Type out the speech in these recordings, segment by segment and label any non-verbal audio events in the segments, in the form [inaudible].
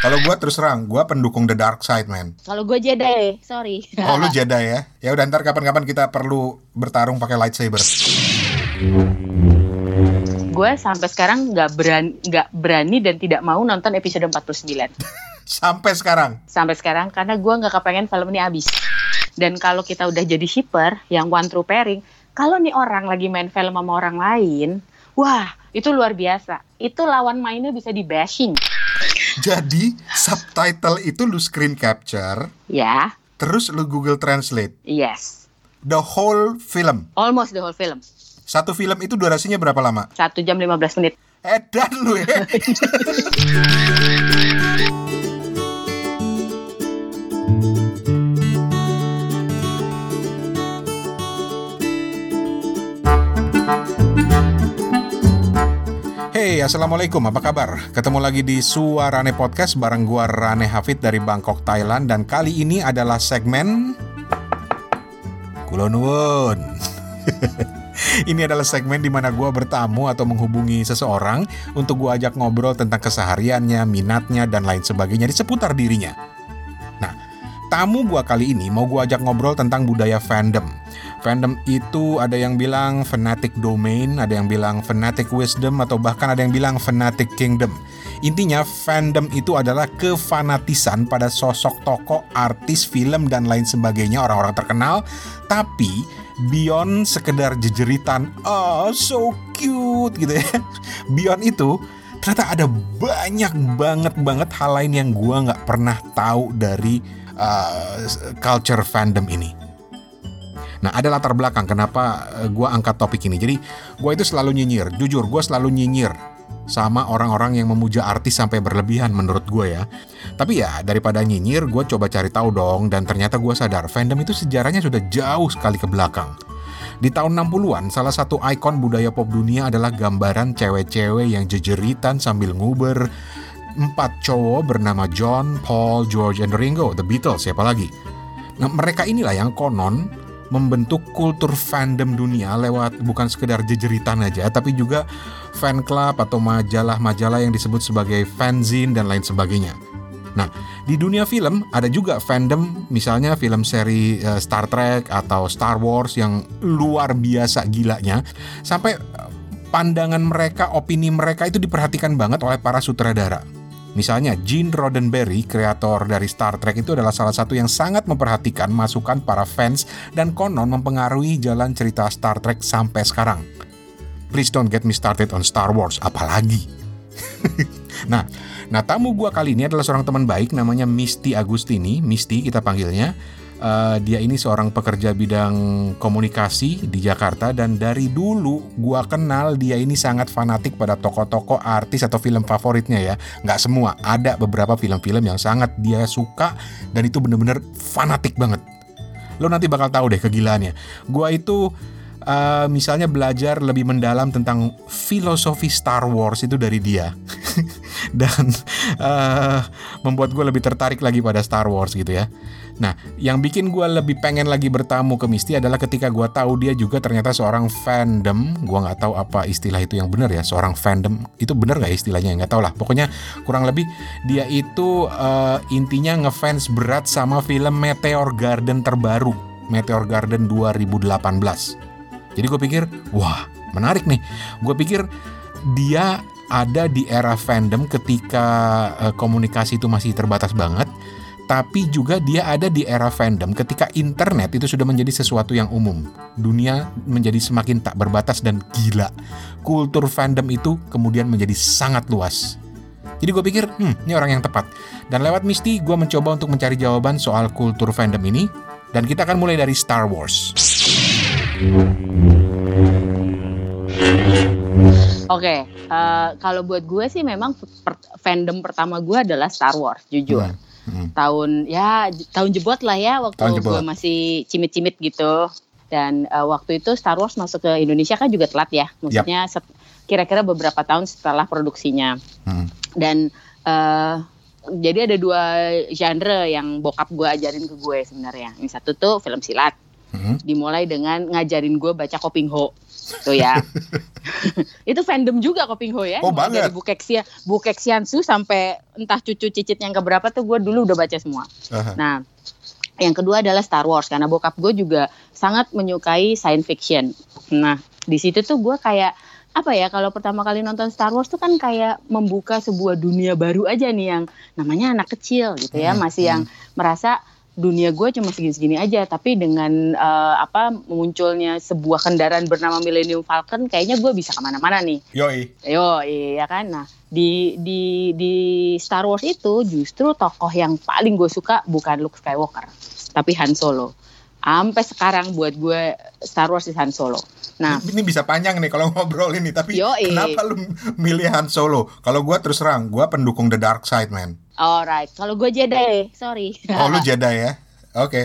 Kalau gue terus terang, gue pendukung The Dark Side, man. Kalau gue Jedi, sorry. Oh, lu Jedi ya? Ya udah ntar kapan-kapan kita perlu bertarung pakai lightsaber. gue sampai sekarang nggak berani, nggak berani dan tidak mau nonton episode 49. [laughs] Sampai sekarang. Sampai sekarang karena gue nggak kepengen film ini habis. Dan kalau kita udah jadi shipper yang one true pairing, kalau nih orang lagi main film sama orang lain, wah itu luar biasa. Itu lawan mainnya bisa di bashing. Jadi subtitle itu lu screen capture, Ya, terus lu Google Translate. yes. The whole film. Almost the whole film. Satu film itu durasinya berapa lama? Satu jam 15 menit. Edan lu ya. [laughs] Hey, Assalamualaikum, apa kabar? Ketemu lagi di Suarane Podcast bareng gua Rane Hafid dari Bangkok, Thailand Dan kali ini adalah segmen Kulonwon [laughs] Ini adalah segmen di mana gua bertamu atau menghubungi seseorang untuk gua ajak ngobrol tentang kesehariannya, minatnya, dan lain sebagainya di seputar dirinya. Nah, tamu gua kali ini mau gua ajak ngobrol tentang budaya fandom. Fandom itu ada yang bilang fanatic domain, ada yang bilang fanatic wisdom, atau bahkan ada yang bilang fanatic kingdom. Intinya fandom itu adalah kefanatisan pada sosok tokoh, artis, film, dan lain sebagainya orang-orang terkenal, tapi beyond sekedar jejeritan, oh so cute gitu ya. [laughs] Beyond itu ternyata ada banyak banget banget hal lain yang gua nggak pernah tahu dari uh, culture fandom ini. Nah, ada latar belakang kenapa uh, gua angkat topik ini. Jadi, gua itu selalu nyinyir. Jujur, gua selalu nyinyir sama orang-orang yang memuja artis sampai berlebihan menurut gue ya. Tapi ya daripada nyinyir, gue coba cari tahu dong dan ternyata gue sadar fandom itu sejarahnya sudah jauh sekali ke belakang. Di tahun 60-an, salah satu ikon budaya pop dunia adalah gambaran cewek-cewek yang jejeritan sambil nguber empat cowok bernama John, Paul, George, and Ringo, The Beatles, siapa lagi? Nah, mereka inilah yang konon membentuk kultur fandom dunia lewat bukan sekedar jejeritan aja, tapi juga fan club atau majalah-majalah yang disebut sebagai fanzine dan lain sebagainya. Nah, di dunia film ada juga fandom, misalnya film seri uh, Star Trek atau Star Wars yang luar biasa gilanya, sampai pandangan mereka, opini mereka itu diperhatikan banget oleh para sutradara. Misalnya Gene Roddenberry, kreator dari Star Trek itu adalah salah satu yang sangat memperhatikan masukan para fans dan konon mempengaruhi jalan cerita Star Trek sampai sekarang. Please don't get me started on Star Wars, apalagi. [laughs] nah, nah tamu gua kali ini adalah seorang teman baik namanya Misty Agustini, Misty kita panggilnya. Uh, dia ini seorang pekerja bidang komunikasi di Jakarta dan dari dulu gua kenal dia ini sangat fanatik pada tokoh-tokoh artis atau film favoritnya ya. Nggak semua, ada beberapa film-film yang sangat dia suka dan itu bener-bener fanatik banget. Lo nanti bakal tahu deh kegilaannya. Gua itu uh, misalnya belajar lebih mendalam tentang filosofi Star Wars itu dari dia [laughs] dan uh, membuat gue lebih tertarik lagi pada Star Wars gitu ya. Nah, yang bikin gue lebih pengen lagi bertamu ke Misty adalah ketika gue tahu dia juga ternyata seorang fandom. Gue nggak tahu apa istilah itu yang benar ya, seorang fandom itu benar nggak istilahnya? Nggak tahu lah. Pokoknya kurang lebih dia itu uh, intinya ngefans berat sama film Meteor Garden terbaru, Meteor Garden 2018. Jadi gue pikir, wah menarik nih. Gue pikir dia ada di era fandom ketika uh, komunikasi itu masih terbatas banget tapi juga dia ada di era fandom ketika internet itu sudah menjadi sesuatu yang umum. Dunia menjadi semakin tak berbatas dan gila. Kultur fandom itu kemudian menjadi sangat luas. Jadi gue pikir, hmm, ini orang yang tepat. Dan lewat Misty, gue mencoba untuk mencari jawaban soal kultur fandom ini. Dan kita akan mulai dari Star Wars. Oke, okay, uh, kalau buat gue sih memang per fandom pertama gue adalah Star Wars, jujur. Hmm. Hmm. Tahun ya tahun jebot lah ya waktu gue masih cimit-cimit gitu. Dan uh, waktu itu Star Wars masuk ke Indonesia kan juga telat ya, maksudnya yep. kira-kira beberapa tahun setelah produksinya. Hmm. Dan uh, jadi ada dua genre yang bokap gue ajarin ke gue sebenarnya. Yang satu tuh film silat. Hmm. Dimulai dengan ngajarin gue baca Koping Ho. Tuh ya. [laughs] itu fandom juga kok Pingho ya. Oh banget. Dari Bukeksia, Bukeksiansu sampai entah cucu cicit yang keberapa tuh gue dulu udah baca semua. Uh-huh. Nah, yang kedua adalah Star Wars karena bokap gue juga sangat menyukai science fiction. Nah, di situ tuh gue kayak apa ya kalau pertama kali nonton Star Wars tuh kan kayak membuka sebuah dunia baru aja nih yang namanya anak kecil gitu ya, hmm, masih hmm. yang merasa dunia gue cuma segini-segini aja tapi dengan uh, apa munculnya sebuah kendaraan bernama Millennium Falcon kayaknya gue bisa ke mana-mana nih yoi yoi ya kan nah di di di Star Wars itu justru tokoh yang paling gue suka bukan Luke Skywalker tapi Han Solo sampai sekarang buat gue Star Wars di Han Solo Nah, ini bisa panjang nih kalau [laughs] ngobrol ini, tapi Yoi. kenapa lu milih Han Solo? Kalau gue terus terang, gue pendukung The Dark Side, man. Alright, kalau gue Jedi, sorry. Oh, lu [laughs] Jedi ya? Oke. Okay.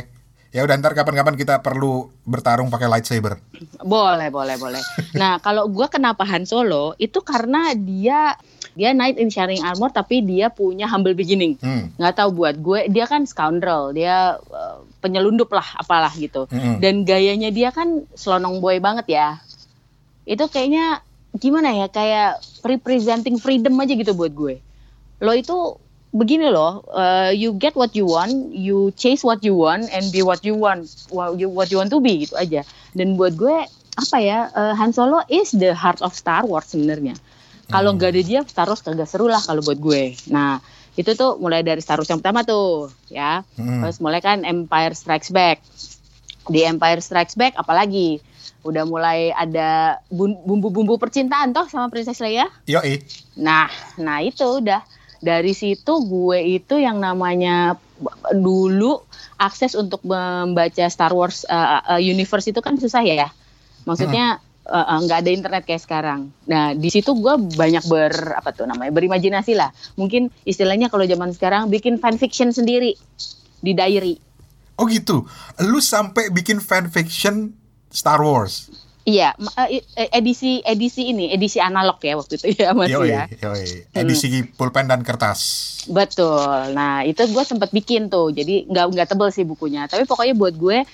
Ya udah ntar kapan-kapan kita perlu bertarung pakai lightsaber. Boleh, boleh, boleh. Nah, [laughs] kalau gue kenapa Han Solo itu karena dia dia knight in shining armor tapi dia punya humble beginning. Hmm. Nggak tahu buat gue dia kan scoundrel, dia uh, penyelundup lah apalah gitu. Hmm. Dan gayanya dia kan selonong boy banget ya. Itu kayaknya gimana ya kayak representing freedom aja gitu buat gue. Lo itu begini loh, uh, you get what you want, you chase what you want, and be what you want, what you, what you want to be gitu aja. Dan buat gue apa ya, uh, Han Solo is the heart of Star Wars sebenarnya. Kalau hmm. nggak ada dia, Star Wars kagak seru lah kalau buat gue. Nah itu tuh mulai dari Star Wars yang pertama tuh, ya. Hmm. Terus mulai kan Empire Strikes Back. Di Empire Strikes Back apalagi udah mulai ada bumbu-bumbu percintaan toh sama Princess Leia. Yoi. Nah, nah itu udah dari situ gue itu yang namanya dulu akses untuk membaca Star Wars uh, uh, universe itu kan susah ya maksudnya nggak uh, uh, ada internet kayak sekarang. Nah di situ gue banyak ber apa tuh namanya berimajinasi lah. Mungkin istilahnya kalau zaman sekarang bikin fanfiction sendiri di diary. Oh gitu. Lu sampai bikin fanfiction Star Wars? Iya, eh, eh, edisi edisi ini, edisi analog ya waktu itu ya masih yoi, ya. Yoi. Hmm. Edisi hmm. pulpen dan kertas. Betul. Nah itu gue sempat bikin tuh, jadi nggak nggak tebel sih bukunya. Tapi pokoknya buat gue,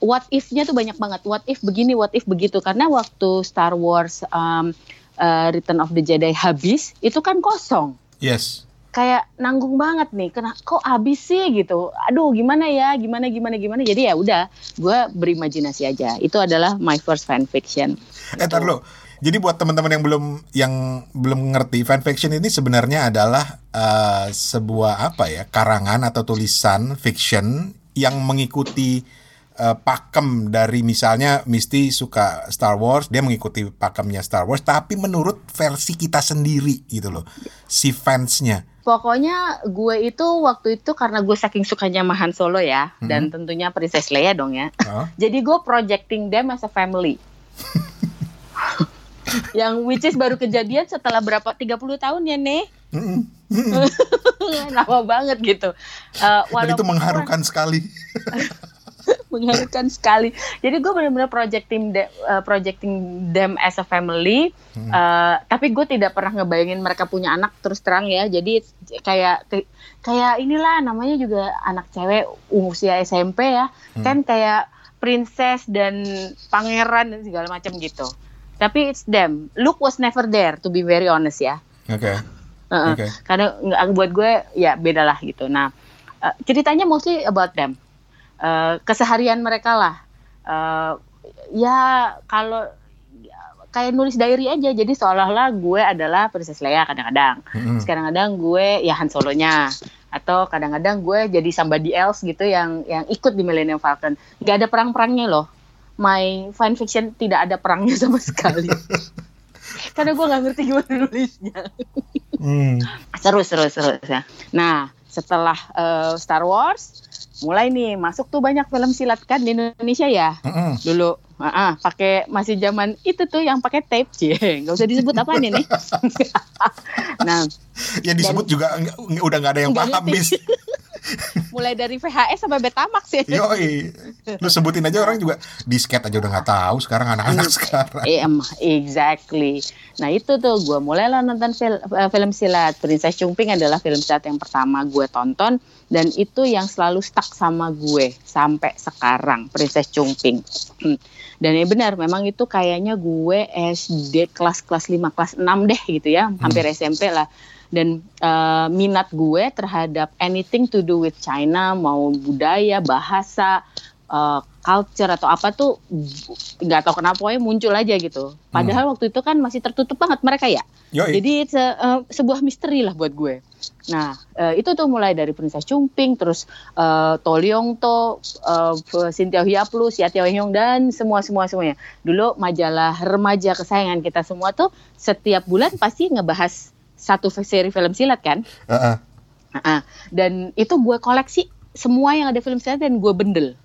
what if-nya tuh banyak banget. What if begini, what if begitu. Karena waktu Star Wars um, uh, Return of the Jedi habis, itu kan kosong. Yes kayak nanggung banget nih. Kena kok habis sih? gitu. Aduh gimana ya? Gimana gimana gimana? Jadi ya udah gue berimajinasi aja. Itu adalah my first fan fiction. Eh tar lo jadi buat teman-teman yang belum yang belum ngerti fan fiction ini sebenarnya adalah uh, sebuah apa ya karangan atau tulisan fiction yang mengikuti uh, pakem dari misalnya Misty suka Star Wars, dia mengikuti pakemnya Star Wars, tapi menurut versi kita sendiri gitu loh, si fansnya. Pokoknya gue itu waktu itu karena gue saking sukanya Mahan Solo ya, hmm. dan tentunya Princess Leia dong ya. Oh. Jadi gue projecting them as a family. [laughs] yang which is baru kejadian setelah berapa 30 tahun ya nih [laughs] lama banget gitu uh, dan itu mengharukan sekali [laughs] [laughs] mengharukan sekali. Jadi gue benar-benar projecting de, uh, projecting them as a family. Hmm. Uh, tapi gue tidak pernah ngebayangin mereka punya anak terus terang ya. Jadi kayak kayak inilah namanya juga anak cewek usia SMP ya. Hmm. Kan kayak princess dan pangeran dan segala macam gitu. Tapi it's them. Luke was never there to be very honest ya. Oke. Okay. Uh -uh. Okay. Karena buat gue ya beda lah gitu. Nah, uh, ceritanya mostly about them uh, keseharian mereka lah. Uh, ya kalau kayak nulis diary aja. Jadi seolah-olah gue adalah Princess Leia kadang-kadang. Mm-hmm. kadang-kadang gue ya Han Solonya. Atau kadang-kadang gue jadi somebody else gitu yang yang ikut di Millennium Falcon. Gak ada perang-perangnya loh. My fan fiction tidak ada perangnya sama [laughs] sekali. Karena gue nggak ngerti gimana nulisnya. Mm. seru seru seru ya nah setelah uh, Star Wars mulai nih masuk tuh banyak film silat kan di Indonesia ya? Mm -hmm. dulu uh -uh, pakai masih zaman itu tuh yang pakai tape sih nggak usah disebut apa nih nih. [laughs] Nah ya disebut dan, juga udah nggak ada yang paham bis Mulai dari VHS sampai Betamax ya. Yoi. Lu sebutin aja orang juga disket aja udah nggak tahu sekarang anak-anak iya. sekarang. Iya, exactly. Nah itu tuh gue mulailah nonton film, uh, film silat. Princess Chumping adalah film silat yang pertama gue tonton dan itu yang selalu stuck sama gue sampai sekarang Princess Chumping. Hmm. Dan ya benar, memang itu kayaknya gue SD kelas kelas 5 kelas 6 deh gitu ya, hampir hmm. SMP lah dan uh, minat gue terhadap anything to do with China mau budaya bahasa uh, culture atau apa tuh nggak tahu kenapa ya muncul aja gitu padahal hmm. waktu itu kan masih tertutup banget mereka ya Yoi. jadi se uh, sebuah misteri lah buat gue nah uh, itu tuh mulai dari Princess Chumping terus uh, Toliong To uh, Cynthia Hiaplu Hyong dan semua semua semuanya dulu majalah remaja kesayangan kita semua tuh setiap bulan pasti ngebahas satu seri film silat kan. Uh -uh. Uh -uh. Dan itu gue koleksi semua yang ada film silat dan gue bendel.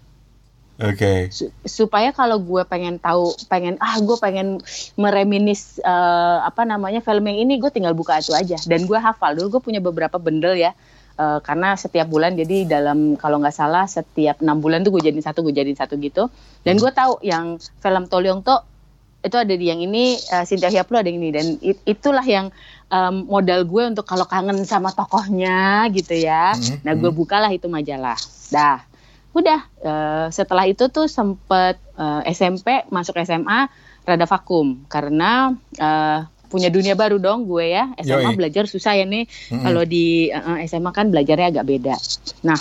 Oke. Okay. supaya kalau gue pengen tahu, pengen ah gue pengen mereminis uh, apa namanya film yang ini, gue tinggal buka itu aja. Dan gue hafal dulu gue punya beberapa bendel ya. Uh, karena setiap bulan jadi dalam kalau nggak salah setiap enam bulan tuh gue jadiin satu gue jadiin satu gitu dan gue tahu yang film Tolyong tuh itu ada di yang ini uh, Cynthia Hiaplu ada yang ini dan it, itulah yang um, modal gue untuk kalau kangen sama tokohnya gitu ya. Mm-hmm. Nah gue bukalah itu majalah. Dah, udah uh, setelah itu tuh sempet uh, SMP masuk SMA rada vakum karena uh, punya dunia baru dong gue ya. SMA Yoi. belajar susah ya nih. Mm-hmm. Kalau di uh, SMA kan belajarnya agak beda. Nah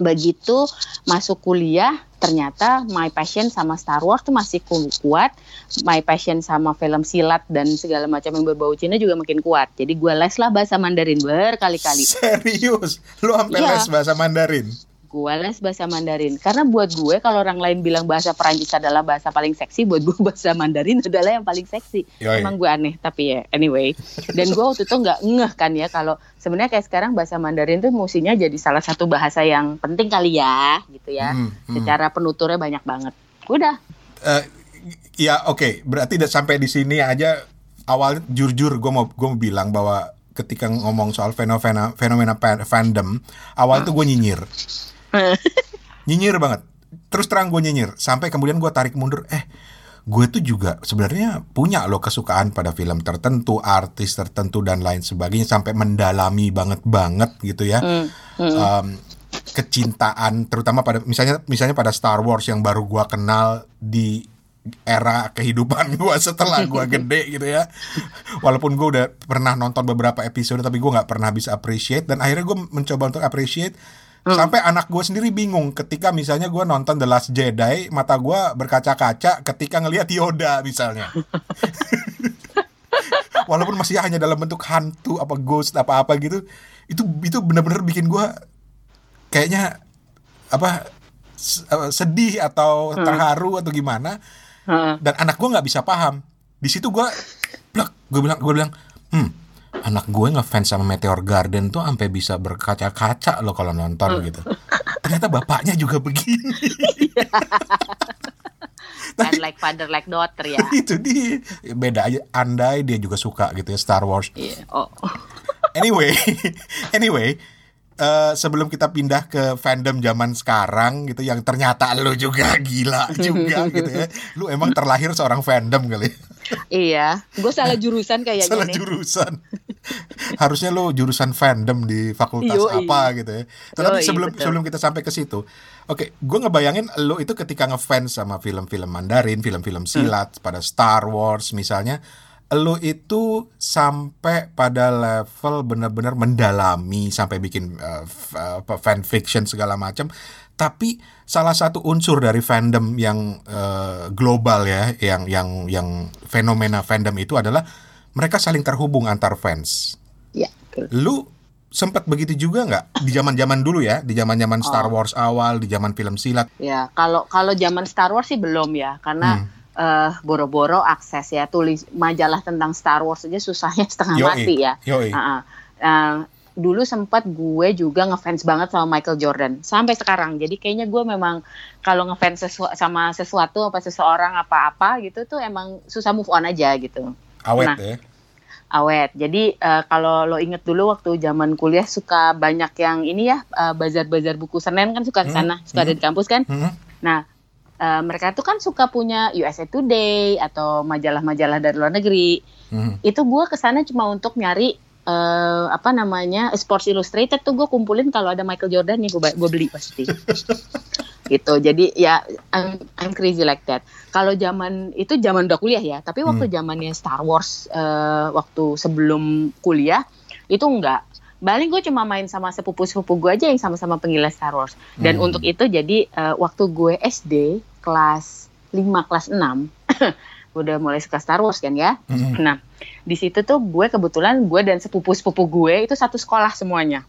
begitu masuk kuliah ternyata my passion sama Star Wars tuh masih kuat, my passion sama film silat dan segala macam yang berbau Cina juga makin kuat. Jadi gue les lah bahasa Mandarin berkali-kali. Serius? Lu sampai ya. les bahasa Mandarin? Gue les bahasa Mandarin. Karena buat gue kalau orang lain bilang bahasa Perancis adalah bahasa paling seksi buat gue [laughs] bahasa Mandarin adalah yang paling seksi. Yoi. emang gue aneh tapi ya anyway. Dan gue waktu itu nggak ngeh kan ya kalau sebenarnya kayak sekarang bahasa Mandarin tuh musinya jadi salah satu bahasa yang penting kali ya gitu ya. Hmm, hmm. secara penuturnya banyak banget. Udah. Uh, ya oke. Okay. berarti sampai di sini aja. Awalnya jujur gue mau gue mau bilang bahwa ketika ngomong soal fenomena fenomena fandom awal itu gue nyinyir nyinyir banget. Terus terang gue nyinyir. Sampai kemudian gue tarik mundur eh gue tuh juga sebenarnya punya loh kesukaan pada film tertentu artis tertentu dan lain sebagainya sampai mendalami banget banget gitu ya. Mm, mm. Um, kecintaan terutama pada misalnya misalnya pada Star Wars yang baru gue kenal di era kehidupan [laughs] gue setelah gue [laughs] gede gitu ya. Walaupun gue udah pernah nonton beberapa episode tapi gue nggak pernah bisa appreciate dan akhirnya gue mencoba untuk appreciate Hmm. Sampai anak gue sendiri bingung ketika misalnya gue nonton The Last Jedi, mata gue berkaca-kaca ketika ngelihat Yoda misalnya. [laughs] Walaupun masih hanya dalam bentuk hantu apa ghost apa apa gitu, itu itu benar-benar bikin gue kayaknya apa sedih atau hmm. terharu atau gimana. Hmm. Dan anak gue nggak bisa paham. Di situ gue, gue bilang gue bilang, hmm anak gue ngefans sama Meteor Garden tuh sampai bisa berkaca-kaca loh kalau nonton hmm. gitu. Ternyata bapaknya juga begini. [laughs] Tapi, like father like daughter ya. [laughs] itu dia beda aja. Andai dia juga suka gitu ya Star Wars. Yeah. Oh. [laughs] anyway, anyway, uh, sebelum kita pindah ke fandom zaman sekarang gitu yang ternyata lu juga gila juga gitu ya. Lu emang terlahir seorang fandom kali. iya, gue salah jurusan kayaknya. Salah nih. jurusan. Harusnya lo jurusan fandom di fakultas Yoi. apa gitu ya. Yoi, sebelum betul. sebelum kita sampai ke situ, oke, okay, gue ngebayangin lo itu ketika ngefans sama film-film Mandarin, film-film hmm. silat, hmm. pada Star Wars misalnya, lo itu sampai pada level benar-benar mendalami sampai bikin uh, fan fiction segala macam tapi salah satu unsur dari fandom yang uh, global ya yang yang yang fenomena fandom itu adalah mereka saling terhubung antar fans. Ya. Lu sempat begitu juga nggak di zaman zaman dulu ya di zaman zaman Star oh. Wars awal di zaman film silat ya kalau kalau zaman Star Wars sih belum ya karena hmm. uh, boro-boro akses ya tulis majalah tentang Star Wars aja susahnya setengah Yoi. mati ya Yoi. Uh -uh. Uh, dulu sempat gue juga ngefans banget sama Michael Jordan sampai sekarang jadi kayaknya gue memang kalau ngefans sesu sama sesuatu apa seseorang apa-apa gitu tuh emang susah move on aja gitu awet nah, ya awet. Jadi uh, kalau lo inget dulu waktu zaman kuliah suka banyak yang ini ya uh, bazar-bazar buku Senin kan suka ke sana, hmm. suka hmm. ada di kampus kan. Hmm. Nah, uh, mereka tuh kan suka punya USA Today atau majalah-majalah dari luar negeri. Hmm. Itu gue ke sana cuma untuk nyari uh, apa namanya Sports Illustrated tuh gue kumpulin kalau ada Michael Jordan nih gue beli pasti. [laughs] gitu. Jadi ya I'm, I'm crazy like that. Kalau zaman itu zaman udah kuliah ya, tapi waktu hmm. zamannya Star Wars uh, waktu sebelum kuliah itu enggak. Paling gue cuma main sama sepupu-sepupu gue aja yang sama-sama penggila Star Wars. Dan hmm. untuk itu jadi uh, waktu gue SD kelas 5 kelas 6 udah mulai suka Star Wars kan ya. Hmm. Nah, di situ tuh gue kebetulan gue dan sepupu-sepupu gue itu satu sekolah semuanya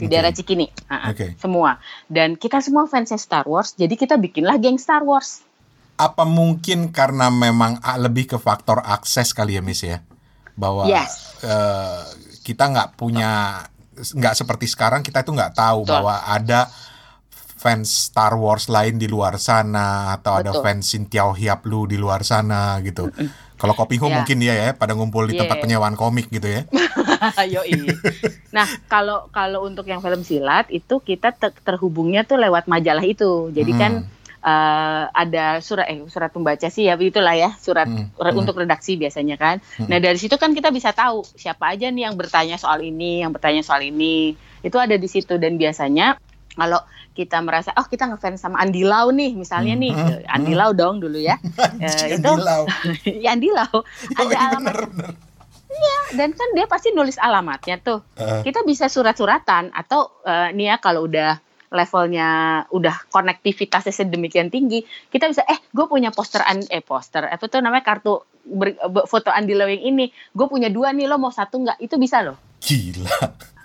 di okay. daerah Cikini, uh, okay. semua. Dan kita semua fansnya Star Wars, jadi kita bikinlah geng Star Wars. Apa mungkin karena memang lebih ke faktor akses kali ya, Miss ya, bahwa yes. uh, kita nggak punya nggak seperti sekarang kita itu nggak tahu Betul. bahwa ada fans Star Wars lain di luar sana atau Betul. ada fans Sintiao Hiaplu di luar sana gitu. Kalau Kopi yeah. mungkin dia ya pada ngumpul di yeah. tempat penyewaan komik gitu ya. [laughs] Yoi. Nah, kalau kalau untuk yang film silat itu kita ter terhubungnya tuh lewat majalah itu. Jadi hmm. kan uh, ada surat eh surat pembaca sih ya begitulah ya, surat hmm. hmm. untuk redaksi biasanya kan. Hmm. Nah, dari situ kan kita bisa tahu siapa aja nih yang bertanya soal ini, yang bertanya soal ini. Itu ada di situ dan biasanya kalau kita merasa oh kita ngefans sama Andi Lau nih misalnya hmm, nih hmm, Andi hmm. Lau dong dulu ya uh, itu Andi Lau [laughs] ya Andi Lau [laughs] ada alamat Iya, dan kan dia pasti nulis alamatnya tuh. Uh. Kita bisa surat-suratan atau uh, nih ya kalau udah levelnya udah konektivitasnya sedemikian tinggi, kita bisa eh gue punya poster an eh poster apa tuh namanya kartu ber, foto Andi Lau yang ini, gue punya dua nih lo mau satu nggak? Itu bisa loh. Gila.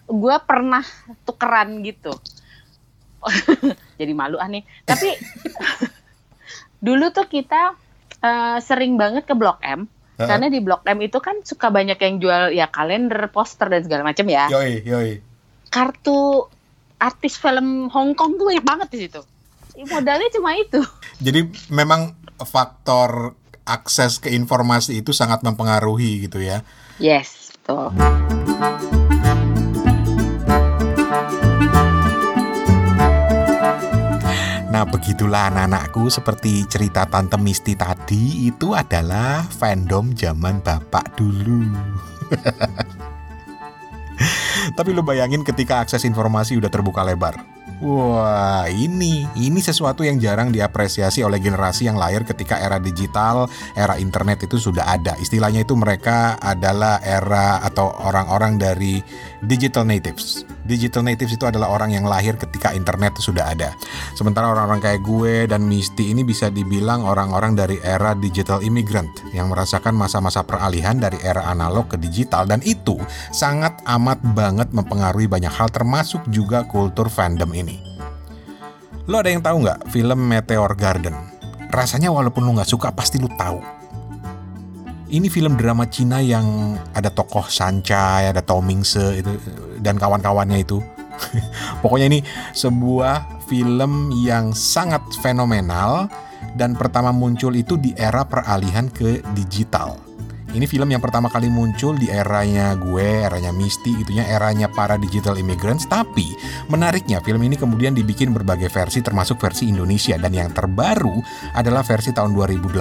Gue pernah tukeran gitu. [laughs] jadi malu ah nih tapi [laughs] dulu tuh kita uh, sering banget ke Blok M uh-huh. karena di Blok M itu kan suka banyak yang jual ya kalender, poster dan segala macam ya. Yoi, yoi. Kartu artis film Hong Kong tuh banyak banget di situ. Modalnya cuma itu. Jadi memang faktor akses ke informasi itu sangat mempengaruhi gitu ya. Yes, betul. Nah begitulah anak-anakku seperti cerita Tante Misti tadi itu adalah fandom zaman bapak dulu. [laughs] Tapi lo bayangin ketika akses informasi udah terbuka lebar. Wah, ini ini sesuatu yang jarang diapresiasi oleh generasi yang lahir ketika era digital, era internet itu sudah ada. Istilahnya itu mereka adalah era atau orang-orang dari digital natives. Digital natives itu adalah orang yang lahir ketika internet sudah ada. Sementara orang-orang kayak gue dan Misty ini bisa dibilang orang-orang dari era digital immigrant yang merasakan masa-masa peralihan dari era analog ke digital dan itu sangat amat banget mempengaruhi banyak hal termasuk juga kultur fandom ini. Lo ada yang tahu nggak film Meteor Garden? Rasanya walaupun lo nggak suka pasti lo tahu. Ini film drama Cina yang ada tokoh Sancai, ada Tomingse itu dan kawan-kawannya itu. [laughs] Pokoknya ini sebuah film yang sangat fenomenal dan pertama muncul itu di era peralihan ke digital. Ini film yang pertama kali muncul di eranya gue, eranya Misty gitunya, eranya para digital immigrants. Tapi menariknya film ini kemudian dibikin berbagai versi termasuk versi Indonesia dan yang terbaru adalah versi tahun 2018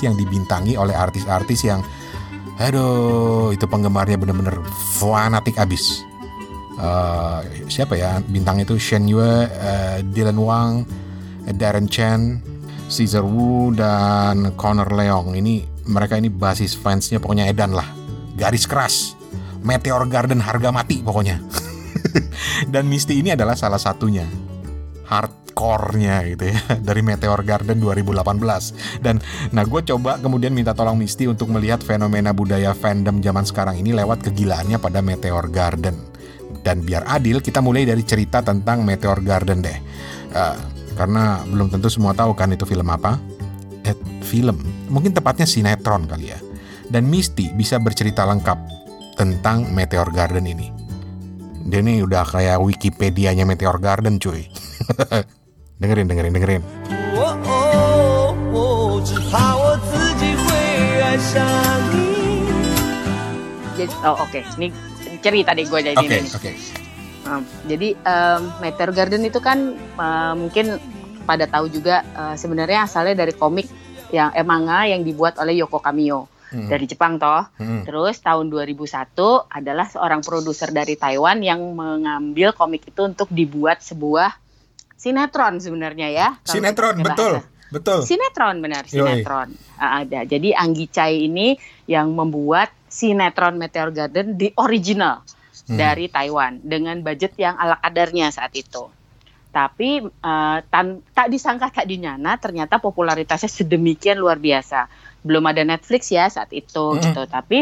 yang dibintangi oleh artis-artis yang aduh itu penggemarnya bener-bener fanatik abis. Uh, siapa ya bintang itu Shen Yue, uh, Dylan Wang, Darren Chen, Caesar Wu dan Connor Leong ini mereka ini basis fansnya pokoknya Edan lah. Garis keras. Meteor Garden harga mati pokoknya. [laughs] Dan Misty ini adalah salah satunya. Hardcore-nya gitu ya. [laughs] Dari Meteor Garden 2018 dan nah gue coba kemudian minta tolong Misty untuk melihat fenomena budaya fandom zaman sekarang ini lewat kegilaannya pada Meteor Garden. Dan biar adil kita mulai dari cerita tentang Meteor Garden deh. Uh, karena belum tentu semua tahu kan itu film apa eh, film, mungkin tepatnya sinetron kali ya. Dan Misty bisa bercerita lengkap tentang Meteor Garden ini. Dia ini udah kayak Wikipedia-nya Meteor Garden cuy. [laughs] dengerin, dengerin, dengerin. jadi oh oke okay. ini cerita deh gue jadi okay, ini okay. um, jadi um, Meteor Garden itu kan uh, mungkin pada tahu juga uh, sebenarnya asalnya dari komik yang eh, manga yang dibuat oleh Yoko Kamio hmm. dari Jepang toh. Hmm. Terus tahun 2001 adalah seorang produser dari Taiwan yang mengambil komik itu untuk dibuat sebuah sinetron sebenarnya ya. Sinetron betul. Bahasa. Betul. Sinetron benar, sinetron. Uh, ada. Jadi Anggi Chai ini yang membuat sinetron Meteor Garden di original hmm. dari Taiwan dengan budget yang ala kadarnya saat itu. Tapi uh, tan tak disangka tak dinyana ternyata popularitasnya sedemikian luar biasa. Belum ada Netflix ya saat itu hmm. gitu. Tapi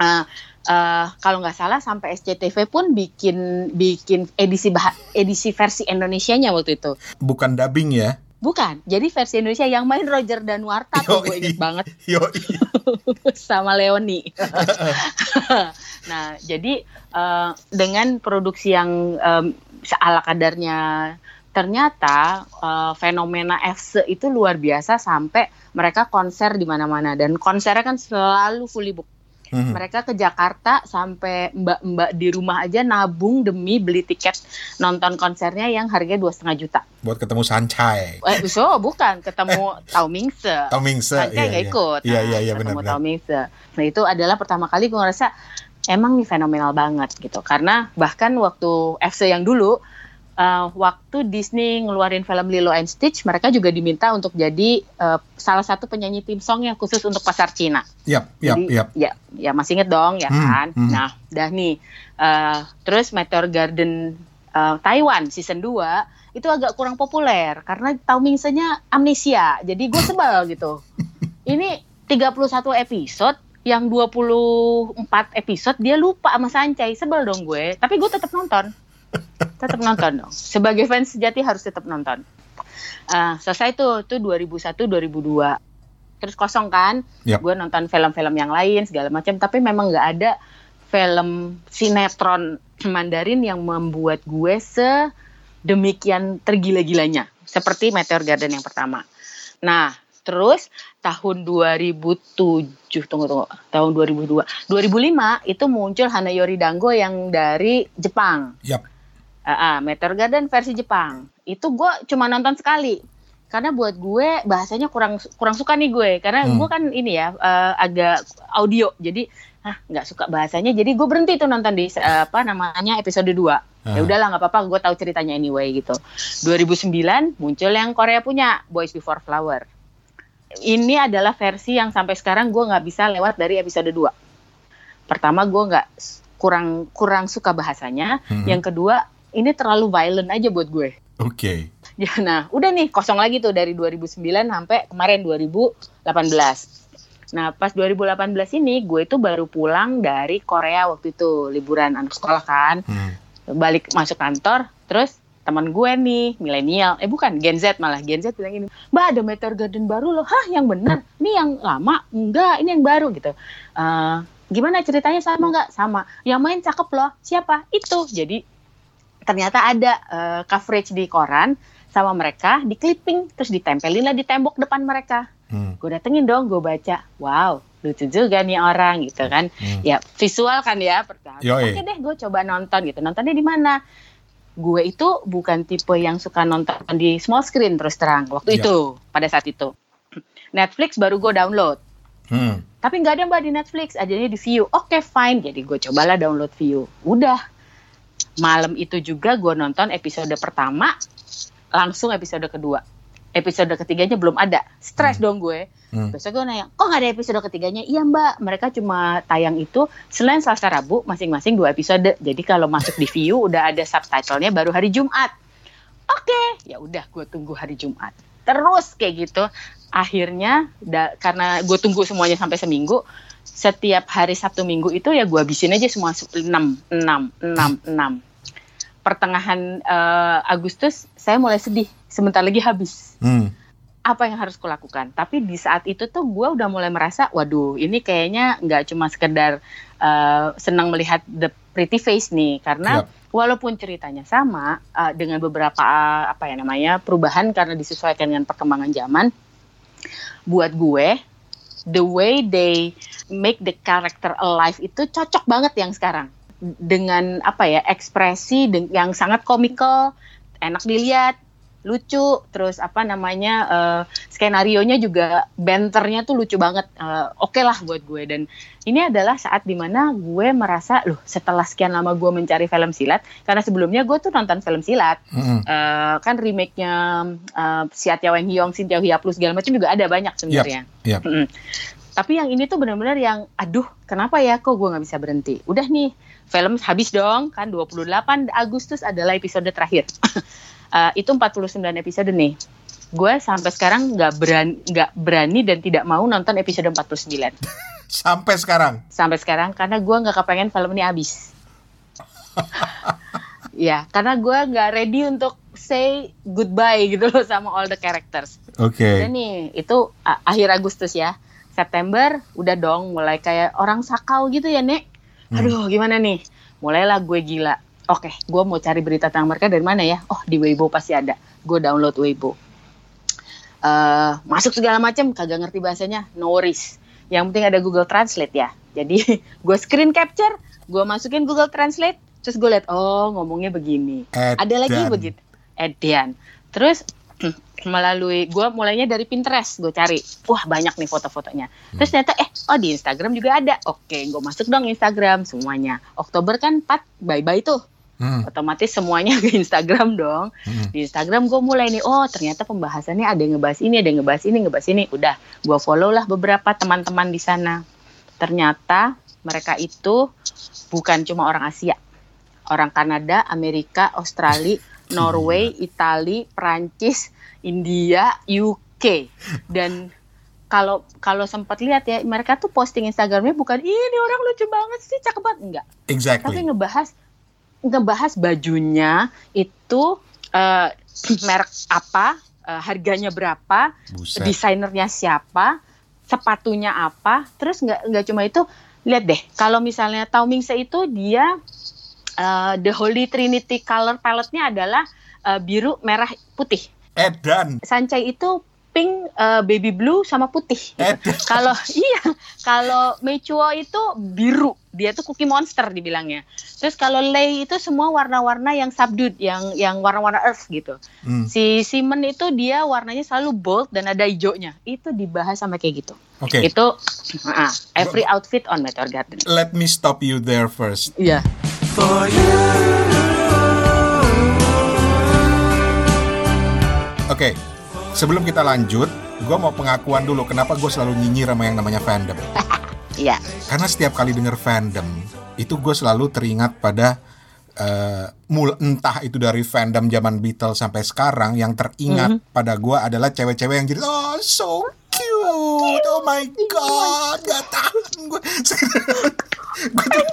uh, uh, kalau nggak salah sampai SCTV pun bikin bikin edisi bah edisi versi Indonesia-nya waktu itu. Bukan dubbing ya? Bukan, jadi versi Indonesia yang main Roger dan Warta tuh gue inget banget. [laughs] Yo, [laughs] sama Leoni. [laughs] nah, jadi uh, dengan produksi yang um, ala kadarnya ternyata uh, fenomena FC itu luar biasa sampai mereka konser di mana-mana dan konsernya kan selalu fully book hmm. mereka ke Jakarta sampai mbak-mbak di rumah aja nabung demi beli tiket nonton konsernya yang harganya dua setengah juta. Buat ketemu Sancai. Eh, so bukan ketemu [laughs] Tau Mingse. Tau Mingse. Sancai iya, nggak iya. ikut. Iya iya iya benar. Ketemu Mingse. Nah itu adalah pertama kali gue ngerasa emang nih fenomenal banget gitu karena bahkan waktu FC yang dulu uh, waktu Disney ngeluarin film Lilo and Stitch, mereka juga diminta untuk jadi uh, salah satu penyanyi tim song yang khusus untuk pasar Cina. Yap, yap, jadi, yap. Ya, ya masih inget dong ya hmm, kan. Hmm. Nah, dah nih. Uh, terus Meteor Garden uh, Taiwan season 2 itu agak kurang populer karena timingnya amnesia. Jadi gue sebel gitu. [laughs] Ini 31 episode yang 24 episode dia lupa sama Sancai. Sebel dong gue. Tapi gue tetap nonton tetap nonton dong. Sebagai fans sejati harus tetap nonton. Uh, selesai tuh, tuh 2001 2002. Terus kosong kan? Yep. Gue nonton film-film yang lain segala macam, tapi memang nggak ada film sinetron [clears throat] Mandarin yang membuat gue sedemikian tergila-gilanya seperti Meteor Garden yang pertama. Nah, terus tahun 2007 tunggu tunggu tahun 2002 2005 itu muncul Hanayori Dango yang dari Jepang. Yap. Uh, uh, Meteor Garden versi Jepang. Itu gue cuma nonton sekali. Karena buat gue bahasanya kurang kurang suka nih gue karena hmm. gue kan ini ya uh, agak audio jadi ah nggak suka bahasanya jadi gue berhenti tuh nonton di uh, apa namanya episode 2 uh. ya udahlah nggak apa-apa gue tahu ceritanya anyway gitu 2009 muncul yang Korea punya Boys Before Flower ini adalah versi yang sampai sekarang gue nggak bisa lewat dari episode 2 pertama gue nggak kurang kurang suka bahasanya hmm. yang kedua ini terlalu violent aja buat gue. Oke. Okay. [laughs] Ya, nah udah nih kosong lagi tuh dari 2009 sampai kemarin 2018. Nah pas 2018 ini gue itu baru pulang dari Korea waktu itu liburan anak sekolah kan, hmm. balik masuk kantor, terus teman gue nih milenial, eh bukan Gen Z malah Gen Z bilang ini, mbak ada Meteor Garden baru loh, hah yang benar, ini yang lama, enggak, ini yang baru gitu. Uh, gimana ceritanya sama nggak? Sama. Yang main cakep loh, siapa? Itu. Jadi ternyata ada uh, coverage di koran sama mereka di clipping terus ditempelin lah di tembok depan mereka hmm. gue datengin dong gue baca wow lucu juga nih orang gitu kan hmm. ya visual kan ya pertama oke deh gue coba nonton gitu nontonnya di mana gue itu bukan tipe yang suka nonton di small screen terus terang waktu yeah. itu pada saat itu. [clears throat] Netflix baru gue download. Hmm. tapi nggak ada mbak di Netflix. Adanya di View. Oke okay, fine. Jadi gue cobalah download View. Udah. Malam itu juga gue nonton episode pertama langsung episode kedua episode ketiganya belum ada stres hmm. dong gue hmm. besok gue nanya kok gak ada episode ketiganya iya mbak mereka cuma tayang itu selain Selasa Rabu masing-masing dua episode jadi kalau masuk di view [laughs] udah ada subtitlenya baru hari Jumat oke okay. ya udah gue tunggu hari Jumat terus kayak gitu akhirnya da, karena gue tunggu semuanya sampai seminggu setiap hari Sabtu Minggu itu ya gue habisin aja semua 6, 6, 6, 6. Pertengahan uh, Agustus saya mulai sedih, sebentar lagi habis. Hmm. Apa yang harus kulakukan? Tapi di saat itu tuh gue udah mulai merasa, waduh ini kayaknya nggak cuma sekedar uh, senang melihat the pretty face nih, karena yep. walaupun ceritanya sama uh, dengan beberapa uh, apa ya namanya perubahan karena disesuaikan dengan perkembangan zaman, buat gue the way they make the character alive itu cocok banget yang sekarang dengan apa ya ekspresi yang sangat komikal enak dilihat lucu. Terus apa namanya uh, skenario nya juga benternya tuh lucu banget. Uh, oke okay lah buat gue. Dan ini adalah saat di mana gue merasa loh setelah sekian lama gue mencari film silat karena sebelumnya gue tuh nonton film silat. Mm -hmm. uh, kan remake nya uh, Sia Tia Weng Hiong, Sin Tia Hia plus segala macam juga ada banyak sebenarnya. Yep, yep. Mm -hmm. tapi yang ini tuh benar-benar yang aduh kenapa ya kok gue nggak bisa berhenti? Udah nih film habis dong kan 28 Agustus adalah episode terakhir [laughs] uh, itu 49 episode nih. Gue sampai sekarang nggak berani nggak berani dan tidak mau nonton episode 49 [laughs] sampai sekarang? Sampai sekarang karena gue nggak kepengen film ini habis. [laughs] Ya karena gue nggak ready untuk say goodbye gitu loh sama all the characters. Oke. Okay. Dan nih itu uh, akhir Agustus ya. September udah dong mulai kayak orang sakau gitu ya nek. Hmm. aduh gimana nih? Mulailah gue gila oke okay, gue mau cari berita tentang mereka dari mana ya? Oh di Weibo pasti ada. Gue download Weibo. Uh, masuk segala macam kagak ngerti bahasanya. No worries. Yang penting ada Google Translate ya. Jadi [laughs] gue screen capture gue masukin Google Translate terus gue liat oh ngomongnya begini. Edian. ada lagi begitu. Edian terus [clears throat] melalui gue mulainya dari Pinterest gue cari. Wah banyak nih foto-fotonya. Terus ternyata eh oh di Instagram juga ada. Oke gue masuk dong Instagram semuanya. Oktober kan 4 bye bye tuh hmm. otomatis semuanya ke Instagram dong. Hmm. Di Instagram gue mulai nih, oh ternyata pembahasannya ada yang ngebahas ini, ada yang ngebahas ini, ngebahas ini. Udah, gue follow lah beberapa teman-teman di sana. Ternyata mereka itu bukan cuma orang Asia, orang Kanada, Amerika, Australia, [laughs] Norway, Italia, Prancis, India, UK, dan kalau kalau sempat lihat ya mereka tuh posting Instagramnya bukan ini orang lucu banget sih cakep banget enggak exactly. tapi ngebahas ngebahas bajunya itu uh, merek apa, uh, harganya berapa, Buset. desainernya siapa, sepatunya apa, terus nggak nggak cuma itu, lihat deh kalau misalnya Tao Mingse itu dia uh, the Holy Trinity color palette-nya adalah uh, biru, merah, putih. Edan. Sancai itu pink, uh, baby blue sama putih. Gitu. Kalau iya, kalau Mechuo itu biru, dia tuh cookie monster dibilangnya. Terus kalau Lei itu semua warna-warna yang subdued, yang yang warna-warna earth gitu. Hmm. Si Simon itu dia warnanya selalu bold dan ada hijaunya. Itu dibahas sama kayak gitu. Oke. Okay. Itu uh, every outfit on Meteor Garden. Let me stop you there first. Iya. Yeah. For you. Oke, okay sebelum kita lanjut, gue mau pengakuan dulu kenapa gue selalu nyinyir sama yang namanya fandom. [laughs] Iya. Karena setiap kali denger fandom, itu gue selalu teringat pada uh, mul entah itu dari fandom zaman Beatles sampai sekarang yang teringat mm -hmm. pada gue adalah cewek-cewek yang jadi oh so cute, oh my god, gak tahan gue. [laughs] gue tuh,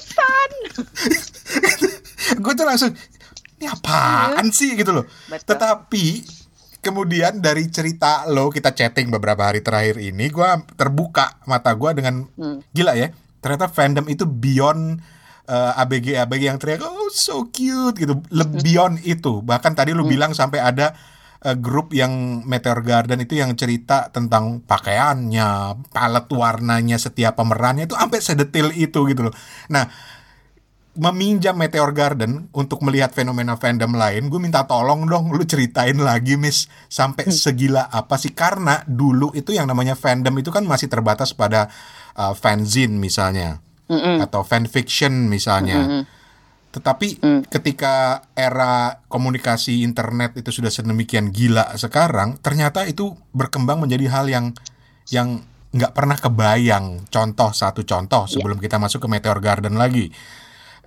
[laughs] gue tuh langsung ini apaan sih gitu loh. Betul. Tetapi kemudian dari cerita lo kita chatting beberapa hari terakhir ini gue terbuka mata gue dengan hmm. gila ya ternyata fandom itu beyond uh, eh, ABG ABG yang teriak oh so cute gitu lebih hmm. beyond itu bahkan tadi lo hmm. bilang sampai ada uh, grup yang Meteor Garden itu yang cerita tentang pakaiannya, palet warnanya setiap pemerannya itu sampai sedetil itu gitu loh. Nah, meminjam Meteor Garden untuk melihat fenomena fandom lain, gue minta tolong dong lu ceritain lagi Miss sampai hmm. segila apa sih karena dulu itu yang namanya fandom itu kan masih terbatas pada uh, fanzine misalnya mm -mm. atau fanfiction misalnya. Mm -mm. Tetapi mm. ketika era komunikasi internet itu sudah sedemikian gila sekarang, ternyata itu berkembang menjadi hal yang yang nggak pernah kebayang. Contoh satu contoh iya. sebelum yeah. kita masuk ke Meteor Garden lagi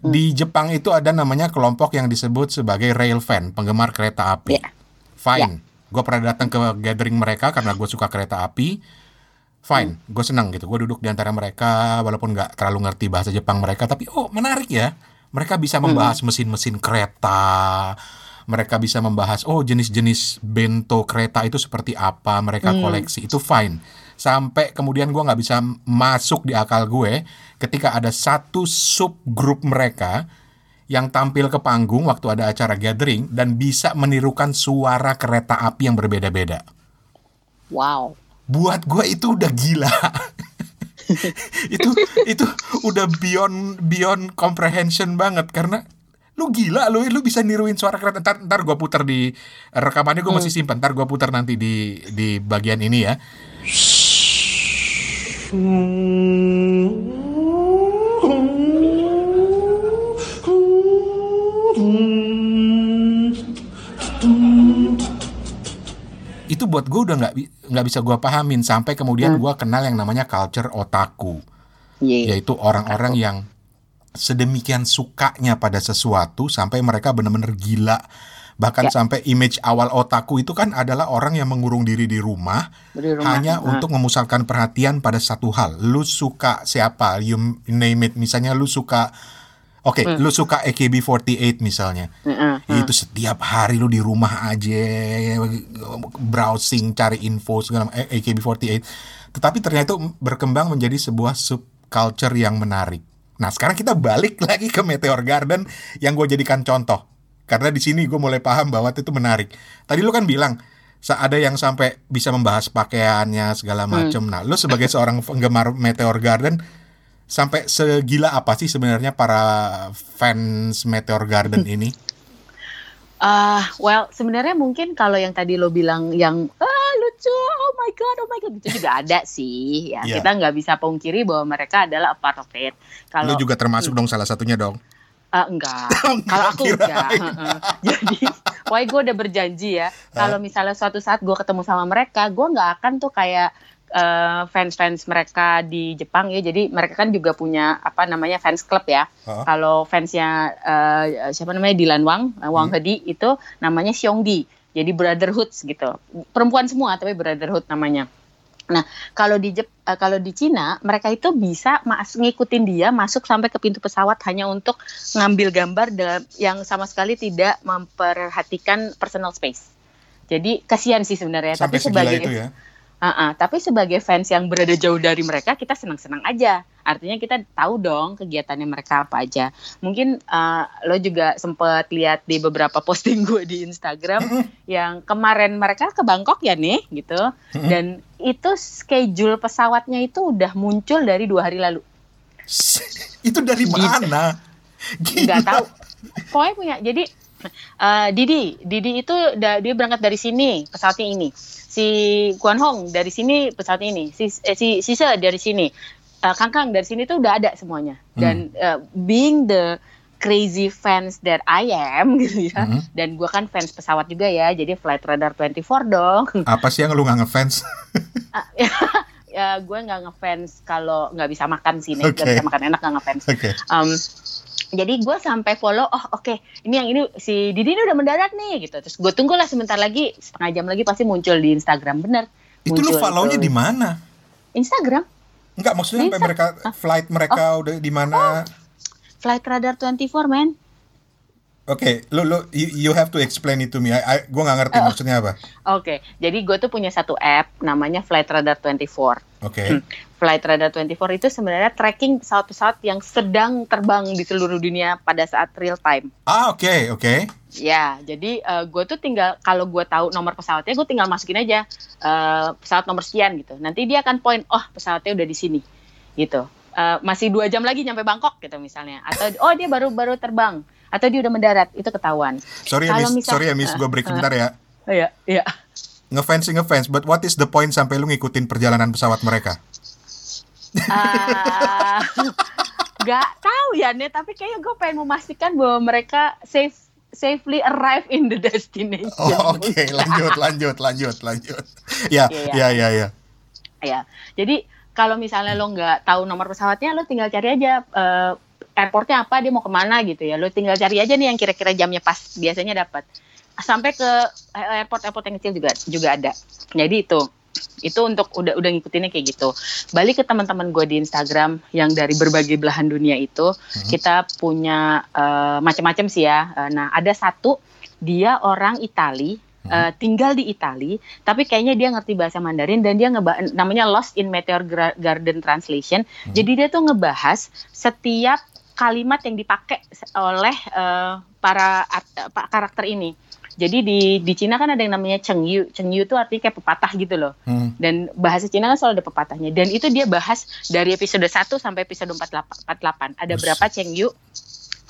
Hmm. Di Jepang itu ada namanya kelompok yang disebut sebagai rail fan, penggemar kereta api. Yeah. Fine. Yeah. Gue pernah datang ke gathering mereka karena gue suka kereta api. Fine, hmm. gue senang gitu. Gue duduk di antara mereka, walaupun nggak terlalu ngerti bahasa Jepang mereka, tapi oh menarik ya. Mereka bisa hmm. membahas mesin-mesin kereta. Mereka bisa membahas oh jenis-jenis bento kereta itu seperti apa mereka hmm. koleksi. Itu fine sampai kemudian gue nggak bisa masuk di akal gue ketika ada satu subgrup mereka yang tampil ke panggung waktu ada acara gathering dan bisa menirukan suara kereta api yang berbeda-beda. Wow. Buat gue itu udah gila. [laughs] itu itu udah beyond beyond comprehension banget karena lu gila lu lu bisa niruin suara kereta ntar ntar gue putar di rekamannya gue hmm. masih simpan ntar gue putar nanti di di bagian ini ya itu buat gue udah nggak nggak bisa gue pahamin sampai kemudian hmm. gue kenal yang namanya culture otaku yeah. yaitu orang-orang yang sedemikian sukanya pada sesuatu sampai mereka benar-benar gila bahkan ya. sampai image awal otaku itu kan adalah orang yang mengurung diri di rumah, di rumah. hanya nah. untuk memusatkan perhatian pada satu hal. Lu suka siapa? You name it. Misalnya lu suka Oke, okay, hmm. lu suka AKB48 misalnya. Hmm, hmm. Itu setiap hari lu di rumah aja browsing cari info segala AKB48. Tetapi ternyata itu berkembang menjadi sebuah subculture yang menarik. Nah, sekarang kita balik [laughs] lagi ke Meteor Garden yang gue jadikan contoh. Karena di sini gue mulai paham bahwa itu menarik. Tadi lu kan bilang ada yang sampai bisa membahas pakaiannya segala macam. Hmm. Nah, lu sebagai [laughs] seorang penggemar Meteor Garden sampai segila apa sih sebenarnya para fans Meteor Garden ini? Uh, well, sebenarnya mungkin kalau yang tadi lo bilang yang ah lucu, oh my god, oh my god, itu juga ada sih. Ya, yeah. kita nggak bisa pungkiri bahwa mereka adalah a part of it. Kalau lo juga termasuk hmm. dong salah satunya dong. Uh, [laughs] enggak. Kalau aku enggak. [laughs] Jadi, why gue udah berjanji ya. Kalau misalnya suatu saat gue ketemu sama mereka, gue nggak akan tuh kayak uh, fans-fans mereka di Jepang ya. Jadi mereka kan juga punya apa namanya fans club ya. Uh. Kalau fansnya uh, siapa namanya Dilan Wang, uh, Wang hmm. Hedi itu namanya Xiongdi. Jadi brotherhood gitu. Perempuan semua tapi brotherhood namanya. Nah, kalau di Jep, uh, kalau di Cina, mereka itu bisa mas ngikutin dia masuk sampai ke pintu pesawat hanya untuk ngambil gambar dalam yang sama sekali tidak memperhatikan personal space. Jadi kasihan sih sebenarnya. Sampai tapi sebagai itu ya? Uh -uh, tapi sebagai fans yang berada jauh dari mereka, kita senang-senang aja. Artinya kita tahu dong kegiatannya mereka apa aja. Mungkin uh, lo juga sempat lihat di beberapa [laughs] posting gue di Instagram yang kemarin mereka ke Bangkok ya nih, gitu. Dan itu schedule pesawatnya itu udah muncul dari dua hari lalu. [laughs] itu dari mana? Gak tahu. Pokoknya punya. Jadi uh, Didi, Didi itu dia berangkat dari sini pesawatnya ini si Guan Hong dari sini pesawat ini, si eh, si Sisa dari sini, uh, Kang Kang dari sini tuh udah ada semuanya. Dan hmm. uh, being the crazy fans that I am [laughs] gitu ya. Hmm. Dan gue kan fans pesawat juga ya, jadi Flight Radar 24 dong. [laughs] Apa sih yang lu nggak ngefans? uh, [laughs] ya, gue nggak ngefans kalau nggak bisa makan sini, okay. gak bisa makan enak nggak ngefans. Okay. Um, jadi gue sampai follow oh oke okay, ini yang ini si Didi ini udah mendarat nih gitu terus gue tunggulah sebentar lagi setengah jam lagi pasti muncul di Instagram bener itu lu follownya di mana Instagram Enggak maksudnya sampai mereka flight mereka oh. udah di mana oh. Flight Radar 24 men Oke, okay, lu lu you, you have to explain it to me. I, I gue nggak ngerti uh, maksudnya apa. Oke, okay. jadi gue tuh punya satu app namanya Flight Radar 24. Oke. Okay. Hmm. Flight Radar 24 itu sebenarnya tracking pesawat-pesawat yang sedang terbang di seluruh dunia pada saat real time. Ah, oke, okay, oke. Okay. Ya, jadi uh, gue tuh tinggal kalau gue tahu nomor pesawatnya, gue tinggal masukin aja uh, pesawat nomor sekian gitu. Nanti dia akan point, oh pesawatnya udah di sini, gitu. Uh, masih dua jam lagi nyampe Bangkok gitu misalnya, atau oh dia baru baru terbang atau dia udah mendarat itu ketahuan. Sorry ya Miss, misal, sorry ya Miss, gue break uh, bentar ya. Iya, iya. Ngefans ngefans, but what is the point sampai lu ngikutin perjalanan pesawat mereka? Uh, gak tahu ya nih, tapi kayaknya gue pengen memastikan bahwa mereka safe safely arrive in the destination. Oh, Oke, okay. lanjut, lanjut, lanjut, lanjut. Ya, ya, ya, ya. Ya, jadi kalau misalnya lo nggak tahu nomor pesawatnya, lo tinggal cari aja uh, airportnya apa dia mau ke mana gitu ya lo tinggal cari aja nih yang kira-kira jamnya pas biasanya dapat sampai ke airport airport yang kecil juga juga ada jadi itu itu untuk udah udah ngikutinnya kayak gitu balik ke teman-teman gue di Instagram yang dari berbagai belahan dunia itu hmm. kita punya uh, macam-macam sih ya uh, nah ada satu dia orang Itali uh, tinggal di Itali, tapi kayaknya dia ngerti bahasa Mandarin dan dia ngeba namanya Lost in Meteor Garden Translation. Hmm. Jadi dia tuh ngebahas setiap kalimat yang dipakai oleh uh, para uh, karakter ini. Jadi di di Cina kan ada yang namanya Cheng Yu. Cheng Yu itu artinya kayak pepatah gitu loh. Hmm. Dan bahasa Cina kan selalu ada pepatahnya. Dan itu dia bahas dari episode 1 sampai episode 48. 48. Ada berapa Cheng Yu?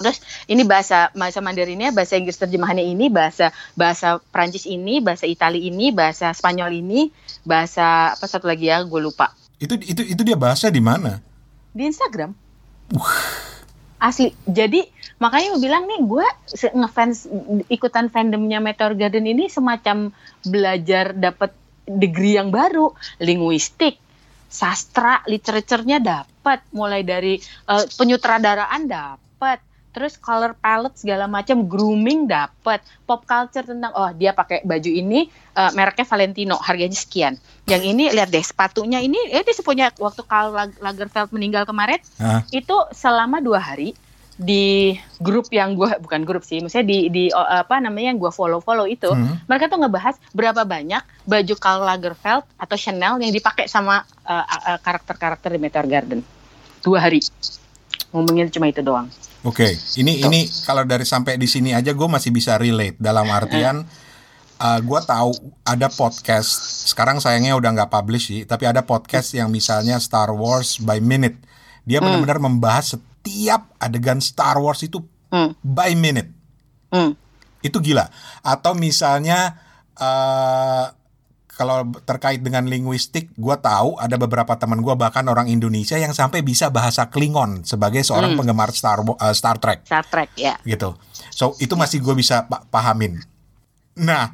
Terus ini bahasa bahasa Mandarinnya, bahasa Inggris terjemahannya ini, bahasa bahasa Prancis ini, bahasa Itali ini, bahasa Spanyol ini, bahasa apa satu lagi ya, gue lupa. Itu itu itu dia bahasa di mana? Di Instagram. Uh. Asli. Jadi makanya gue bilang nih gue ngefans ikutan fandomnya Meteor Garden ini semacam belajar dapat degree yang baru, linguistik, sastra, literaturnya dapat, mulai dari uh, penyutradaraan dapat, terus color palette segala macam grooming dapat pop culture tentang oh dia pakai baju ini uh, mereknya Valentino harganya sekian. Yang ini lihat deh sepatunya ini eh dia punya waktu Karl Lagerfeld meninggal kemarin uh. itu selama dua hari di grup yang gue bukan grup sih, maksudnya di di apa namanya yang gue follow follow itu, hmm. mereka tuh ngebahas berapa banyak baju Karl Lagerfeld atau Chanel yang dipakai sama uh, uh, karakter-karakter di Meteor Garden dua hari ngomongin cuma itu doang. Oke, okay. ini ini kalau dari sampai di sini aja gue masih bisa relate dalam [laughs] artian uh, gue tahu ada podcast sekarang sayangnya udah nggak publish sih, tapi ada podcast yang misalnya Star Wars by minute. Dia hmm. benar-benar membahas setiap adegan Star Wars itu hmm. by minute. Hmm. Itu gila. Atau misalnya uh, kalau terkait dengan linguistik, gue tahu ada beberapa teman gue bahkan orang Indonesia yang sampai bisa bahasa Klingon sebagai seorang hmm. penggemar Star uh, Star Trek. Star Trek ya. Gitu. So itu masih gue bisa pahamin. Nah,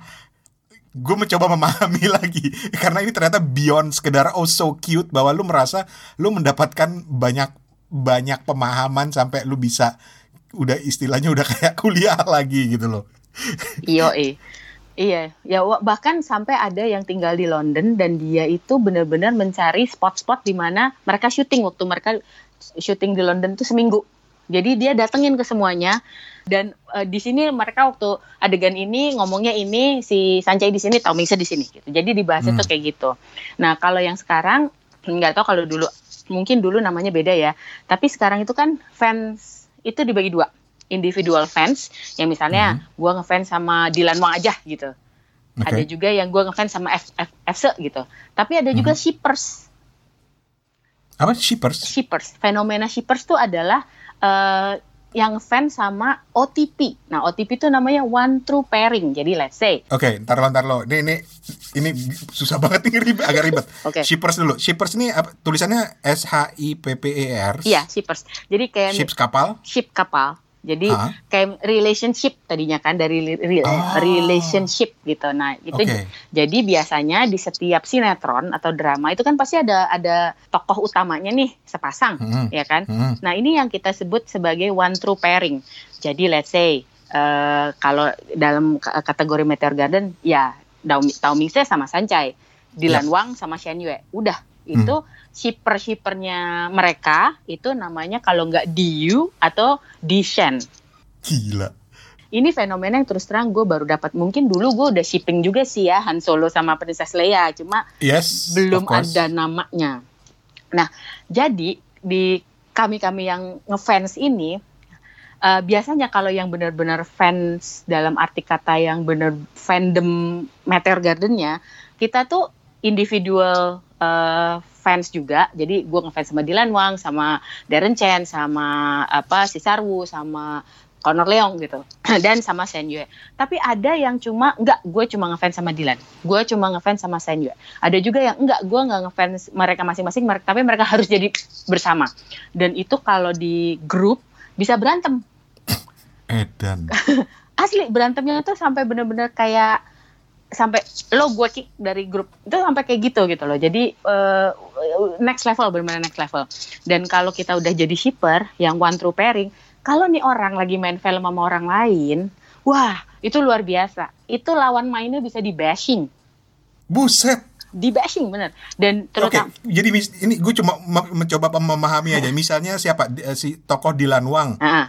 gue mencoba memahami [laughs] lagi karena ini ternyata beyond sekedar oh so cute bahwa lu merasa lu mendapatkan banyak banyak pemahaman sampai lu bisa udah istilahnya udah kayak [laughs] kuliah lagi gitu loh. Iya. Iya, ya bahkan sampai ada yang tinggal di London dan dia itu benar-benar mencari spot-spot di mana mereka syuting waktu mereka syuting di London itu seminggu. Jadi dia datengin ke semuanya dan uh, di sini mereka waktu adegan ini ngomongnya ini si Sancai di sini, Mingse di sini gitu. Jadi dibahas hmm. itu kayak gitu. Nah, kalau yang sekarang nggak tahu kalau dulu mungkin dulu namanya beda ya. Tapi sekarang itu kan fans itu dibagi dua individual fans yang misalnya mm-hmm. gue ngefans sama Dylan Wang aja gitu. Okay. Ada juga yang gue ngefans sama F, F, FC gitu. Tapi ada juga mm-hmm. shippers. Apa shippers? Shippers. Fenomena shippers tuh adalah uh, yang fans sama OTP. Nah, OTP itu namanya one true pairing. Jadi let's say. Oke, okay, ntar lo, ntar lo. Ini, ini, ini susah banget nih, ribet, agak ribet. Oke. Okay. Shippers dulu. Shippers ini apa, tulisannya S H I P P E R. Iya, shippers. Jadi kayak ships kapal. Ship kapal. Jadi huh? kayak relationship tadinya kan dari re oh. relationship gitu. Nah, itu okay. jadi biasanya di setiap sinetron atau drama itu kan pasti ada ada tokoh utamanya nih sepasang, hmm. ya kan? Hmm. Nah, ini yang kita sebut sebagai one true pairing. Jadi let's say uh, kalau dalam kategori Meteor Garden ya Tao Mingse sama Sancai, Dilan yeah. Wang sama Shen Yue. Udah, hmm. Shipper-shippernya mereka itu namanya kalau nggak Diu atau Dishen. Gila. Ini fenomena yang terus terang gue baru dapat. Mungkin dulu gue udah shipping juga sih ya Han Solo sama Princess Leia, cuma yes, belum ada namanya. Nah, jadi di kami-kami yang ngefans ini uh, biasanya kalau yang benar-benar fans dalam arti kata yang benar fandom Meteor Gardennya, kita tuh individual uh, fans juga. Jadi gue ngefans sama Dylan Wang, sama Darren Chen, sama apa si Sarwu, sama Connor Leong gitu. [clears throat] Dan sama Sen Yue. Tapi ada yang cuma enggak, gue cuma ngefans sama Dylan. Gue cuma ngefans sama Sen Yue. Ada juga yang enggak, gue nggak ngefans mereka masing-masing, tapi mereka harus jadi bersama. Dan itu kalau di grup bisa berantem. Edan. [laughs] Asli berantemnya tuh sampai bener-bener kayak sampai lo gue kick dari grup itu sampai kayak gitu gitu loh jadi uh, next level benar next level dan kalau kita udah jadi shipper yang one true pairing kalau nih orang lagi main film sama orang lain wah itu luar biasa itu lawan mainnya bisa di bashing buset di bashing bener dan terutama okay. jadi ini gue cuma mencoba memahami aja misalnya siapa si tokoh Dilan Wang uh -huh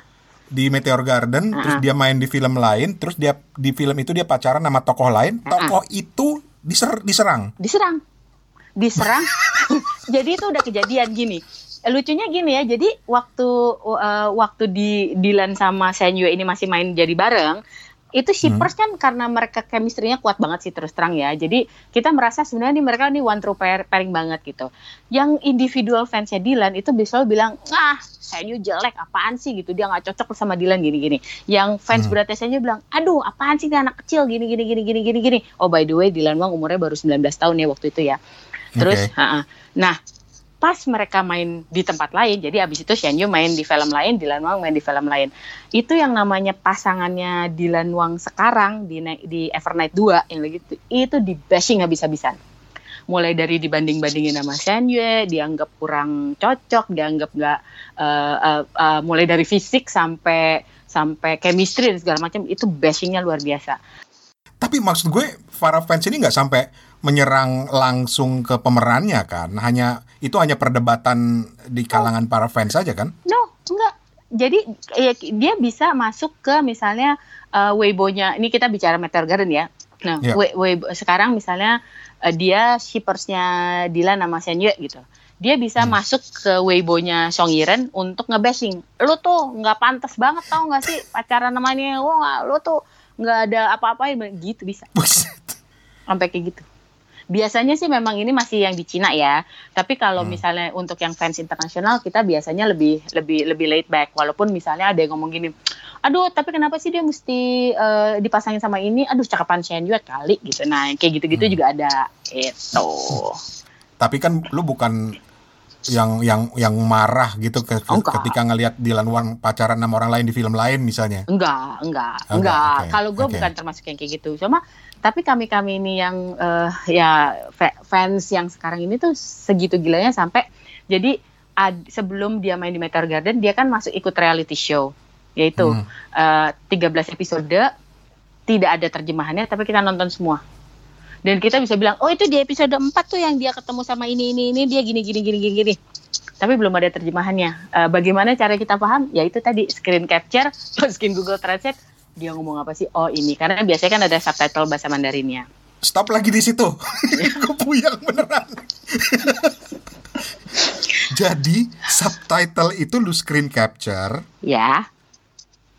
di Meteor Garden, uh -uh. terus dia main di film lain, terus dia di film itu dia pacaran sama tokoh lain, uh -uh. tokoh itu diser diserang. Diserang. Diserang. [laughs] Jadi itu udah kejadian gini. lucunya gini ya, jadi waktu uh, waktu di Dylan sama Senyue ini masih main jadi bareng, itu shippers hmm. kan karena mereka chemistry-nya kuat banget sih terus terang ya. Jadi kita merasa sebenarnya nih mereka nih one true pair, pairing banget gitu. Yang individual fansnya Dylan itu bisa bilang, ah Senyu jelek apaan sih gitu, dia nggak cocok sama Dylan gini-gini. Yang fans hmm. beratnya Senyu bilang, aduh apaan sih dia anak kecil gini gini gini gini gini gini. Oh by the way Dylan Wang umurnya baru 19 tahun ya waktu itu ya. Terus, okay. uh -uh. nah pas mereka main di tempat lain, jadi abis itu Shen main di film lain, Dylan Wang main di film lain. Itu yang namanya pasangannya Dylan Wang sekarang di di Evernight 2 yang lagi itu, itu di bashing habis-habisan. Mulai dari dibanding-bandingin sama Shen Yue, dianggap kurang cocok, dianggap nggak uh, uh, uh, mulai dari fisik sampai sampai chemistry dan segala macam itu bashingnya luar biasa. Tapi maksud gue para fans ini nggak sampai menyerang langsung ke pemerannya kan? Hanya itu hanya perdebatan di kalangan oh. para fans saja kan? No, enggak. Jadi ya, dia bisa masuk ke misalnya uh, Weibo-nya. Ini kita bicara Meteor Garden ya. Nah, yeah. Weibo sekarang misalnya uh, dia shippersnya Dylan sama Senyue gitu. Dia bisa hmm. masuk ke Weibo-nya Song Yiren untuk ngebashing. Lu tuh nggak pantas banget tau nggak sih pacaran namanya? Wah, lu tuh nggak ada apa-apa gitu bisa. Sampai kayak gitu. Biasanya sih memang ini masih yang di Cina ya. Tapi kalau hmm. misalnya untuk yang fans internasional kita biasanya lebih lebih lebih laid back. Walaupun misalnya ada yang ngomong gini, aduh tapi kenapa sih dia mesti uh, dipasangin sama ini? Aduh cakapan Shen Yue kali gitu. Nah kayak gitu-gitu hmm. juga ada itu. Tapi kan lu bukan yang yang yang marah gitu ke, ke ketika ngelihat Dylan Wan pacaran sama orang lain di film lain misalnya? Enggak, enggak, enggak. enggak. Okay. Kalau gue okay. bukan termasuk yang kayak gitu. Cuma tapi kami kami ini yang uh, ya fans yang sekarang ini tuh segitu gilanya sampai jadi ad, sebelum dia main di Meteor Garden dia kan masuk ikut reality show yaitu hmm. uh, eh, 13 episode tidak ada terjemahannya tapi kita nonton semua. Dan kita bisa bilang oh itu di episode 4 tuh yang dia ketemu sama ini ini ini dia gini gini gini gini gini. Tapi belum ada terjemahannya. Uh, bagaimana cara kita paham? Ya itu tadi screen capture [laughs] masukin Google Translate dia ngomong apa sih? Oh ini karena biasanya kan ada subtitle bahasa Mandarinnya. Stop lagi di situ. [laughs] Gue puyeng beneran. [laughs] Jadi subtitle itu lu screen capture. Ya.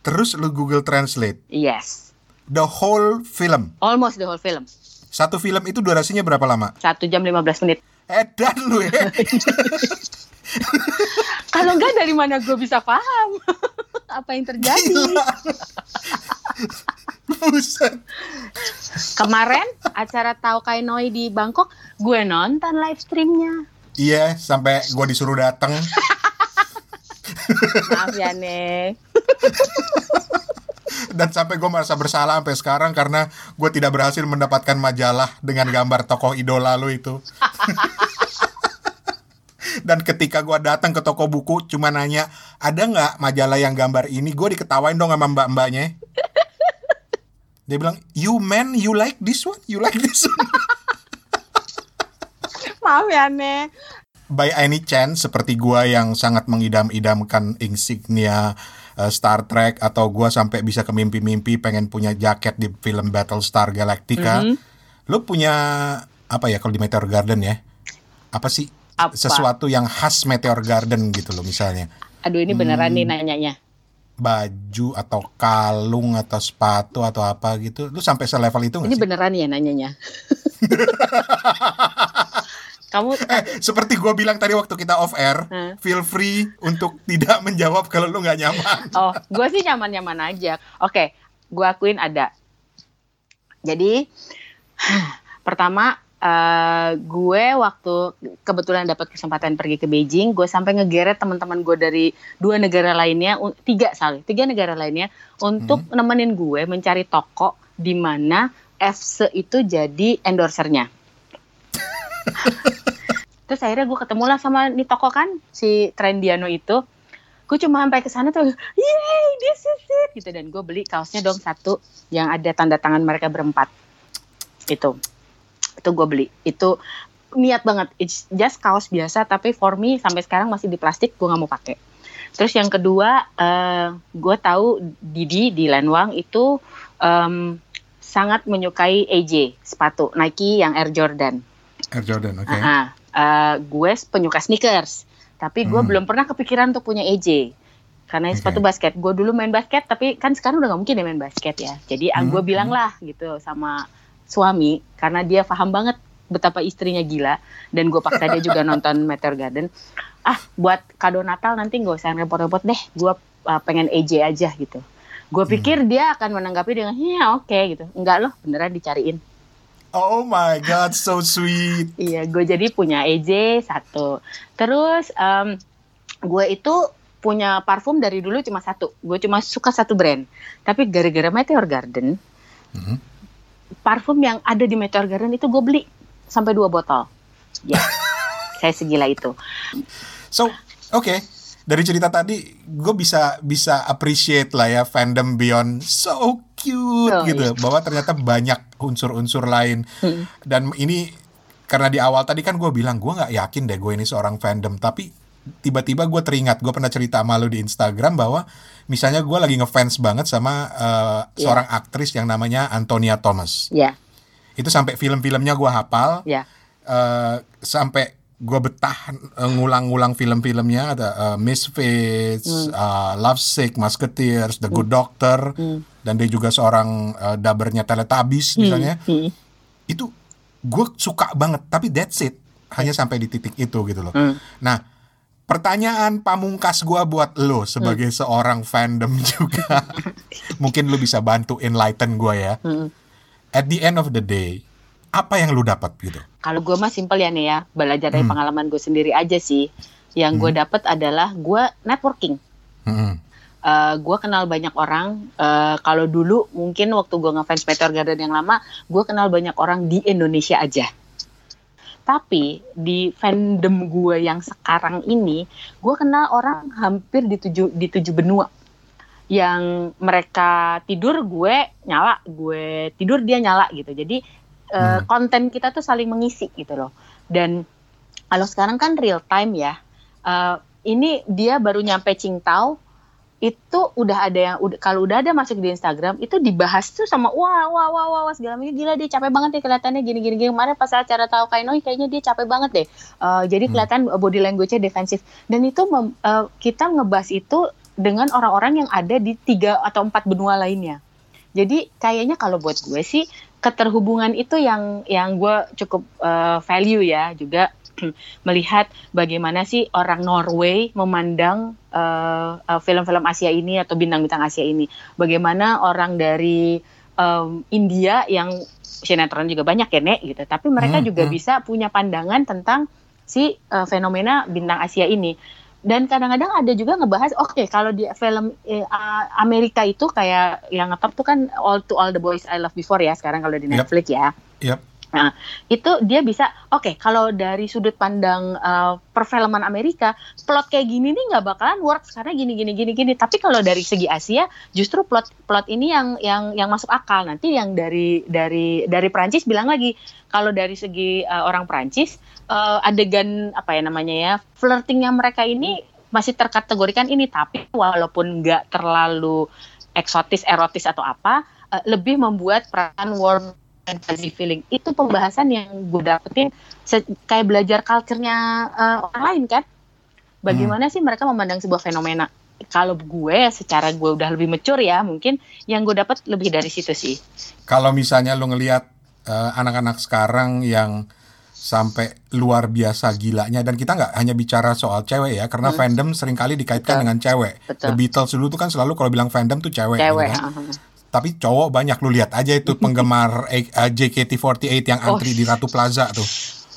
Terus lu Google Translate. Yes. The whole film. Almost the whole film. Satu film itu durasinya berapa lama? Satu jam 15 menit. Edan lu ya. [laughs] Kalau enggak dari mana gue bisa paham apa yang terjadi? [laughs] Buset. Kemarin acara Tau Kainoi di Bangkok, gue nonton live streamnya. Iya, sampai gue disuruh dateng. [laughs] Maaf ya, Nek. [laughs] Dan sampai gue merasa bersalah sampai sekarang karena gue tidak berhasil mendapatkan majalah dengan gambar tokoh idola lu itu. Dan ketika gue datang ke toko buku cuma nanya ada nggak majalah yang gambar ini, gue diketawain dong sama mbak-mbaknya. Dia bilang, you man, you like this one, you like this one. [laughs] Maaf ya, Ne. By any chance, seperti gua yang sangat mengidam-idamkan insignia uh, Star Trek atau gua sampai bisa ke mimpi-mimpi pengen punya jaket di film Battlestar Galactica. Mm -hmm. Lu punya apa ya kalau di Meteor Garden ya? Apa sih apa? sesuatu yang khas Meteor Garden gitu loh misalnya? Aduh ini beneran hmm. nih nanyanya baju atau kalung atau sepatu atau apa gitu lu sampai selevel itu nggak ini sih? beneran ya nanyanya [laughs] kamu eh, seperti gue bilang tadi waktu kita off air hmm. feel free untuk tidak [laughs] menjawab kalau lu nggak nyaman oh gue sih nyaman nyaman aja oke gue akuin ada jadi [sighs] pertama Uh, gue waktu kebetulan dapat kesempatan pergi ke Beijing, gue sampai ngegeret teman-teman gue dari dua negara lainnya, tiga sorry, tiga negara lainnya untuk hmm. nemenin gue mencari toko di mana FC itu jadi endorsernya. [laughs] Terus akhirnya gue ketemu lah sama nih toko kan si Trendiano itu. Gue cuma sampai ke sana tuh, yay, this is it gitu dan gue beli kaosnya dong satu yang ada tanda tangan mereka berempat. Itu itu gue beli itu niat banget it's just kaos biasa tapi for me sampai sekarang masih di plastik gue nggak mau pakai terus yang kedua uh, eh, gue tahu Didi di Lenwang itu um, sangat menyukai AJ sepatu Nike yang Air Jordan Air Jordan oke okay. uh -huh. uh, gue penyuka sneakers Tapi gue hmm. belum pernah kepikiran untuk punya EJ karena okay. sepatu basket. Gue dulu main basket, tapi kan sekarang udah gak mungkin ya main basket ya. Jadi ah, hmm. gue bilang lah gitu sama suami, karena dia paham banget betapa istrinya gila, dan gue paksa dia juga [laughs] nonton Meteor Garden. Ah, buat kado Natal nanti gak usah repot-repot deh, gue uh, pengen EJ aja gitu. Gue hmm. pikir hmm. dia akan menanggapi dengan, ya oke okay, gitu. Enggak loh, beneran dicariin. Oh my god, so sweet. [laughs] iya, gue jadi punya EJ satu. Terus um, gue itu punya parfum dari dulu cuma satu. Gue cuma suka satu brand. Tapi gara-gara Meteor Garden, mm-hmm. Parfum yang ada di Meteor Garden itu gue beli sampai dua botol. Ya, [laughs] saya segila itu. So, oke. Okay. Dari cerita tadi, gue bisa bisa appreciate lah ya fandom beyond so cute oh, gitu, iya. bahwa ternyata banyak unsur-unsur lain. Hmm. Dan ini karena di awal tadi kan gue bilang gue nggak yakin deh gue ini seorang fandom, tapi tiba-tiba gue teringat gue pernah cerita sama lo di Instagram bahwa misalnya gue lagi ngefans banget sama uh, yeah. seorang aktris yang namanya Antonia Thomas. Yeah. Itu sampai film-filmnya gue hafal. Yeah. Uh, sampai gue betah uh, ngulang-ngulang film-filmnya ada uh, Misfits, mm. uh, Love Sick, Musketeers, The Good mm. Doctor, mm. dan dia juga seorang uh, dabernya Teletubbies mm. misalnya. Mm. Itu gue suka banget, tapi that's it, hanya sampai di titik itu gitu loh. Mm. Nah Pertanyaan pamungkas gua buat lo sebagai hmm. seorang fandom [laughs] juga. Mungkin lo bisa bantu enlighten gua ya. Hmm. At the end of the day, apa yang lo dapat gitu? Kalau gua mah simpel ya nih ya, belajar dari hmm. pengalaman gue sendiri aja sih. Yang hmm. gue dapat adalah gue networking. Hmm. Uh, eh, gue kenal banyak orang. Uh, kalau dulu mungkin waktu gue ngefans Peter Garden yang lama, gue kenal banyak orang di Indonesia aja. Tapi di fandom gue yang sekarang ini, gue kenal orang hampir di tujuh di tujuh benua. Yang mereka tidur gue nyala, gue tidur dia nyala gitu. Jadi uh, konten kita tuh saling mengisi gitu loh. Dan kalau sekarang kan real time ya. Uh, ini dia baru nyampe Qingdao, itu udah ada yang udah kalau udah ada masuk di Instagram itu dibahas tuh sama wah wah wah wah, wah segala macam. Gila dia capek banget deh kelihatannya. Gini gini gini. Kemarin pas acara tahu kainoi kayaknya dia capek banget deh. Uh, jadi hmm. kelihatan hmm. body language-nya defensif. Dan itu mem, uh, kita ngebahas itu dengan orang-orang yang ada di tiga atau empat benua lainnya. Jadi kayaknya kalau buat gue sih keterhubungan itu yang yang gue cukup uh, value ya juga [clears throat] melihat bagaimana sih orang Norway memandang film uh, film-film Asia ini atau bintang-bintang Asia ini. Bagaimana orang dari um, India yang sinetron juga banyak ya Nek gitu, tapi mereka hmm, juga hmm. bisa punya pandangan tentang si uh, fenomena bintang Asia ini. Dan kadang-kadang ada juga ngebahas, oke okay, kalau di film eh, Amerika itu kayak yang ngetop tuh kan All to All the Boys I Love Before ya sekarang kalau di Netflix yep. ya. Yep Nah, itu dia bisa, oke, okay, kalau dari sudut pandang uh, perfilman Amerika, plot kayak gini nih nggak bakalan works karena gini gini gini gini. Tapi kalau dari segi Asia, justru plot plot ini yang yang yang masuk akal. Nanti yang dari dari dari Prancis bilang lagi, kalau dari segi uh, orang Prancis, uh, adegan apa ya namanya ya, flirtingnya mereka ini masih terkategorikan ini, tapi walaupun nggak terlalu eksotis, erotis atau apa, uh, lebih membuat peran warm fuzzy feeling itu pembahasan yang gue dapetin kayak belajar culture-nya uh, orang lain kan bagaimana hmm. sih mereka memandang sebuah fenomena kalau gue secara gue udah lebih mature ya mungkin yang gue dapat lebih dari situ sih kalau misalnya lo ngelihat uh, anak-anak sekarang yang sampai luar biasa gilanya dan kita nggak hanya bicara soal cewek ya karena hmm. fandom sering kali dikaitkan Betul. dengan cewek. Betul. The Beatles dulu tuh kan selalu kalau bilang fandom tuh cewek. Gitu cewek. Gitu kan? uh -huh tapi cowok banyak lu lihat aja itu [laughs] penggemar uh, eh, JKT48 yang antri oh. di Ratu Plaza tuh.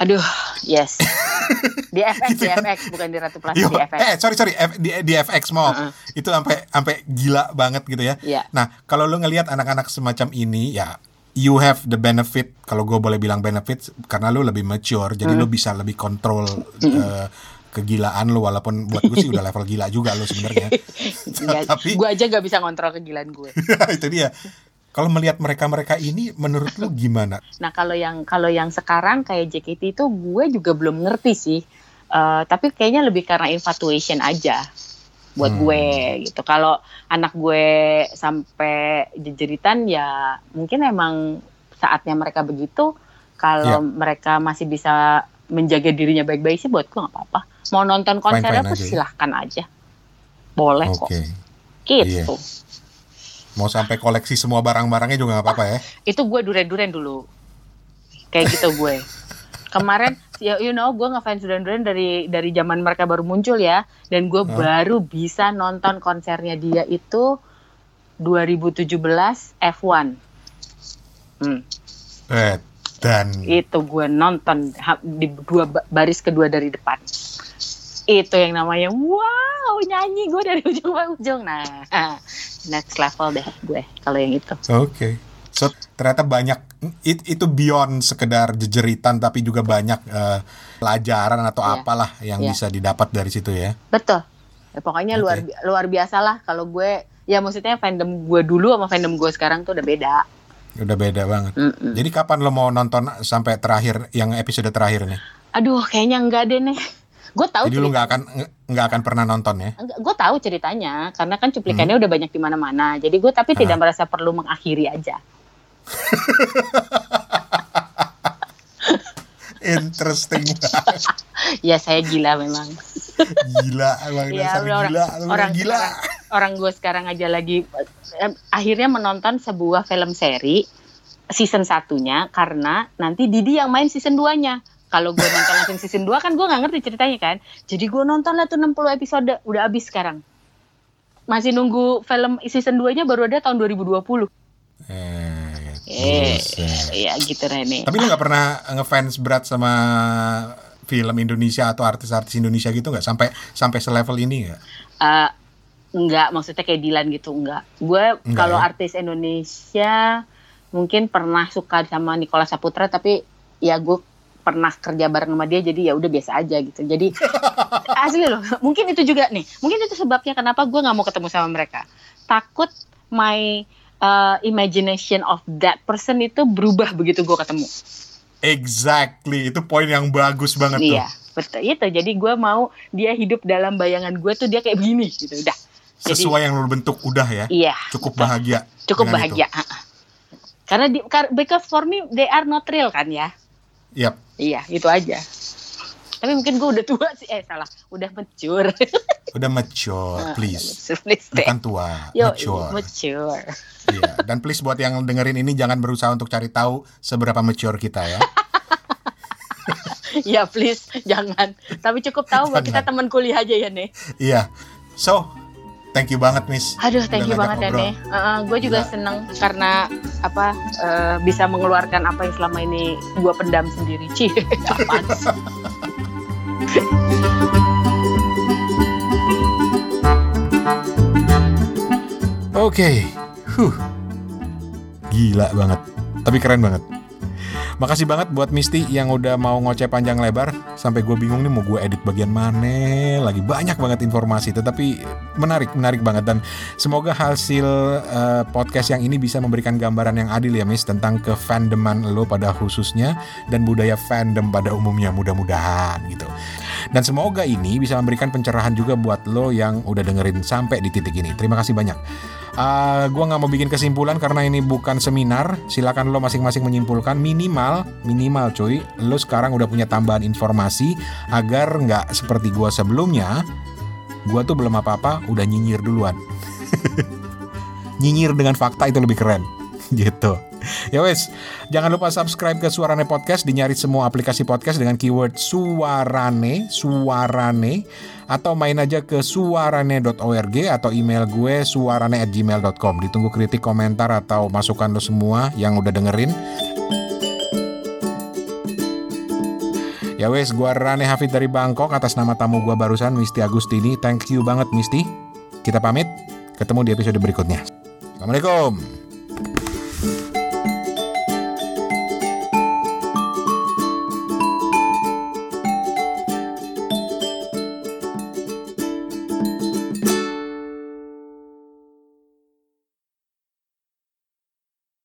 Aduh, yes. [laughs] Di FX, gitu di kan? FX bukan di Ratu Plaza, Yo, di FX. Eh, sorry sorry, F, di, di FX mau. Uh -uh. Itu sampai sampai gila banget gitu ya. Yeah. Nah, kalau lu ngelihat anak-anak semacam ini ya you have the benefit kalau gue boleh bilang benefit karena lu lebih mature jadi mm. lu bisa lebih kontrol uh, kegilaan lo walaupun buat gue sih udah level gila juga lo sebenarnya. [laughs] ya, Tapi gue aja gak bisa ngontrol kegilaan gue. [laughs] itu dia. Kalau melihat mereka-mereka ini, menurut lo gimana? Nah kalau yang kalau yang sekarang kayak JKT itu gue juga belum ngerti sih. Uh, tapi kayaknya lebih karena infatuation aja buat hmm. gue gitu. Kalau anak gue sampai jejeritan ya mungkin emang saatnya mereka begitu. Kalau yeah. mereka masih bisa menjaga dirinya baik-baik sih buat gue nggak apa-apa mau nonton konsernya tuh silahkan aja. Boleh okay. kok gitu. Iya. mau sampai koleksi semua barang-barangnya juga nggak apa-apa ya? Itu gue duren-duren dulu. Kayak gitu gue. Kemarin ya you know gue ngefans duren-duren dari dari zaman mereka baru muncul ya. Dan gue huh? baru bisa nonton konsernya dia itu 2017 F1 hmm. eh dan itu gue nonton di dua baris kedua dari depan itu yang namanya wow nyanyi gue dari ujung ke ujung nah next level deh gue kalau yang itu oke okay. so ternyata banyak it, itu beyond sekedar jejeritan tapi juga banyak uh, pelajaran atau yeah. apalah yang yeah. bisa didapat dari situ ya betul ya, pokoknya okay. luar luar biasa lah kalau gue ya maksudnya fandom gue dulu sama fandom gue sekarang tuh udah beda Udah beda banget. Mm -mm. Jadi kapan lo mau nonton sampai terakhir yang episode terakhir nih? Aduh, kayaknya enggak deh nih. Gue tahu. Jadi lo nggak akan nggak akan pernah nonton ya? Gue tahu ceritanya karena kan cuplikannya hmm. udah banyak di mana-mana. Jadi gue tapi tidak merasa perlu mengakhiri aja. [laughs] Interesting [laughs] ya saya gila memang. gila, emang ya, orang, gila, orang gila. Orang, orang gue sekarang aja lagi eh, akhirnya menonton sebuah film seri season satunya karena nanti Didi yang main season 2-nya. Kalau gue nonton langsung season 2 kan gue nggak ngerti ceritanya kan. Jadi gue nonton lah tuh 60 episode udah habis sekarang. Masih nunggu film season 2-nya baru ada tahun 2020. Eh Eh, ya gitu Rene. Tapi lu nggak pernah ngefans berat sama film Indonesia atau artis-artis Indonesia gitu nggak sampai sampai selevel ini nggak? Uh, nggak, maksudnya kayak Dilan gitu nggak. Gue kalau ya? artis Indonesia mungkin pernah suka sama Nikola Saputra tapi ya gue pernah kerja bareng sama dia jadi ya udah biasa aja gitu jadi [laughs] asli loh mungkin itu juga nih mungkin itu sebabnya kenapa gue nggak mau ketemu sama mereka takut my uh, imagination of that person itu berubah begitu gue ketemu. Exactly, itu poin yang bagus banget iya, tuh. Iya, betul itu. Jadi gue mau dia hidup dalam bayangan gue tuh dia kayak begini gitu, udah. Sesuai Jadi, yang lu bentuk udah ya. Iya. Cukup bahagia. Cukup bahagia. Itu. Karena di, because for me they are not real kan ya. Yap. Iya, itu aja. Tapi mungkin gue udah tua sih, eh salah, udah mature. [laughs] udah mature, ah, please. please Bukan tua, Yo, mature. Mature. Iya, dan please buat yang dengerin ini jangan berusaha untuk cari tahu seberapa mature kita ya. [laughs] Iya please, jangan. Tapi cukup tahu bahwa kita teman kuliah aja ya nih. Iya. So, thank you banget Miss. Aduh, thank you banget ya nih. Uh, uh, gue juga Gila. seneng karena apa uh, bisa mengeluarkan apa yang selama ini gue pendam sendiri. Cih, [laughs] apaan Oke, okay. huh. gila banget, tapi keren banget. Makasih banget buat Misty yang udah mau ngoceh panjang lebar sampai gue bingung nih mau gue edit bagian mana. Lagi banyak banget informasi, tetapi menarik, menarik banget dan semoga hasil uh, podcast yang ini bisa memberikan gambaran yang adil ya Miss tentang ke fandoman lo pada khususnya dan budaya fandom pada umumnya mudah-mudahan gitu. Dan semoga ini bisa memberikan pencerahan juga buat lo yang udah dengerin sampai di titik ini. Terima kasih banyak. Uh, gua nggak mau bikin kesimpulan karena ini bukan seminar. Silakan lo masing-masing menyimpulkan minimal, minimal cuy. Lo sekarang udah punya tambahan informasi agar nggak seperti gua sebelumnya. Gua tuh belum apa-apa, udah nyinyir duluan. [laughs] nyinyir dengan fakta itu lebih keren, [laughs] gitu. [laughs] Ya wes, jangan lupa subscribe ke Suarane Podcast, dinyari semua aplikasi podcast dengan keyword Suarane, Suarane atau main aja ke suarane.org atau email gue suarane@gmail.com. Ditunggu kritik, komentar atau masukan lo semua yang udah dengerin. Ya wes, gue Rane Hafid dari Bangkok atas nama tamu gue barusan Misti Agustini. Thank you banget Misti. Kita pamit, ketemu di episode berikutnya. Assalamualaikum.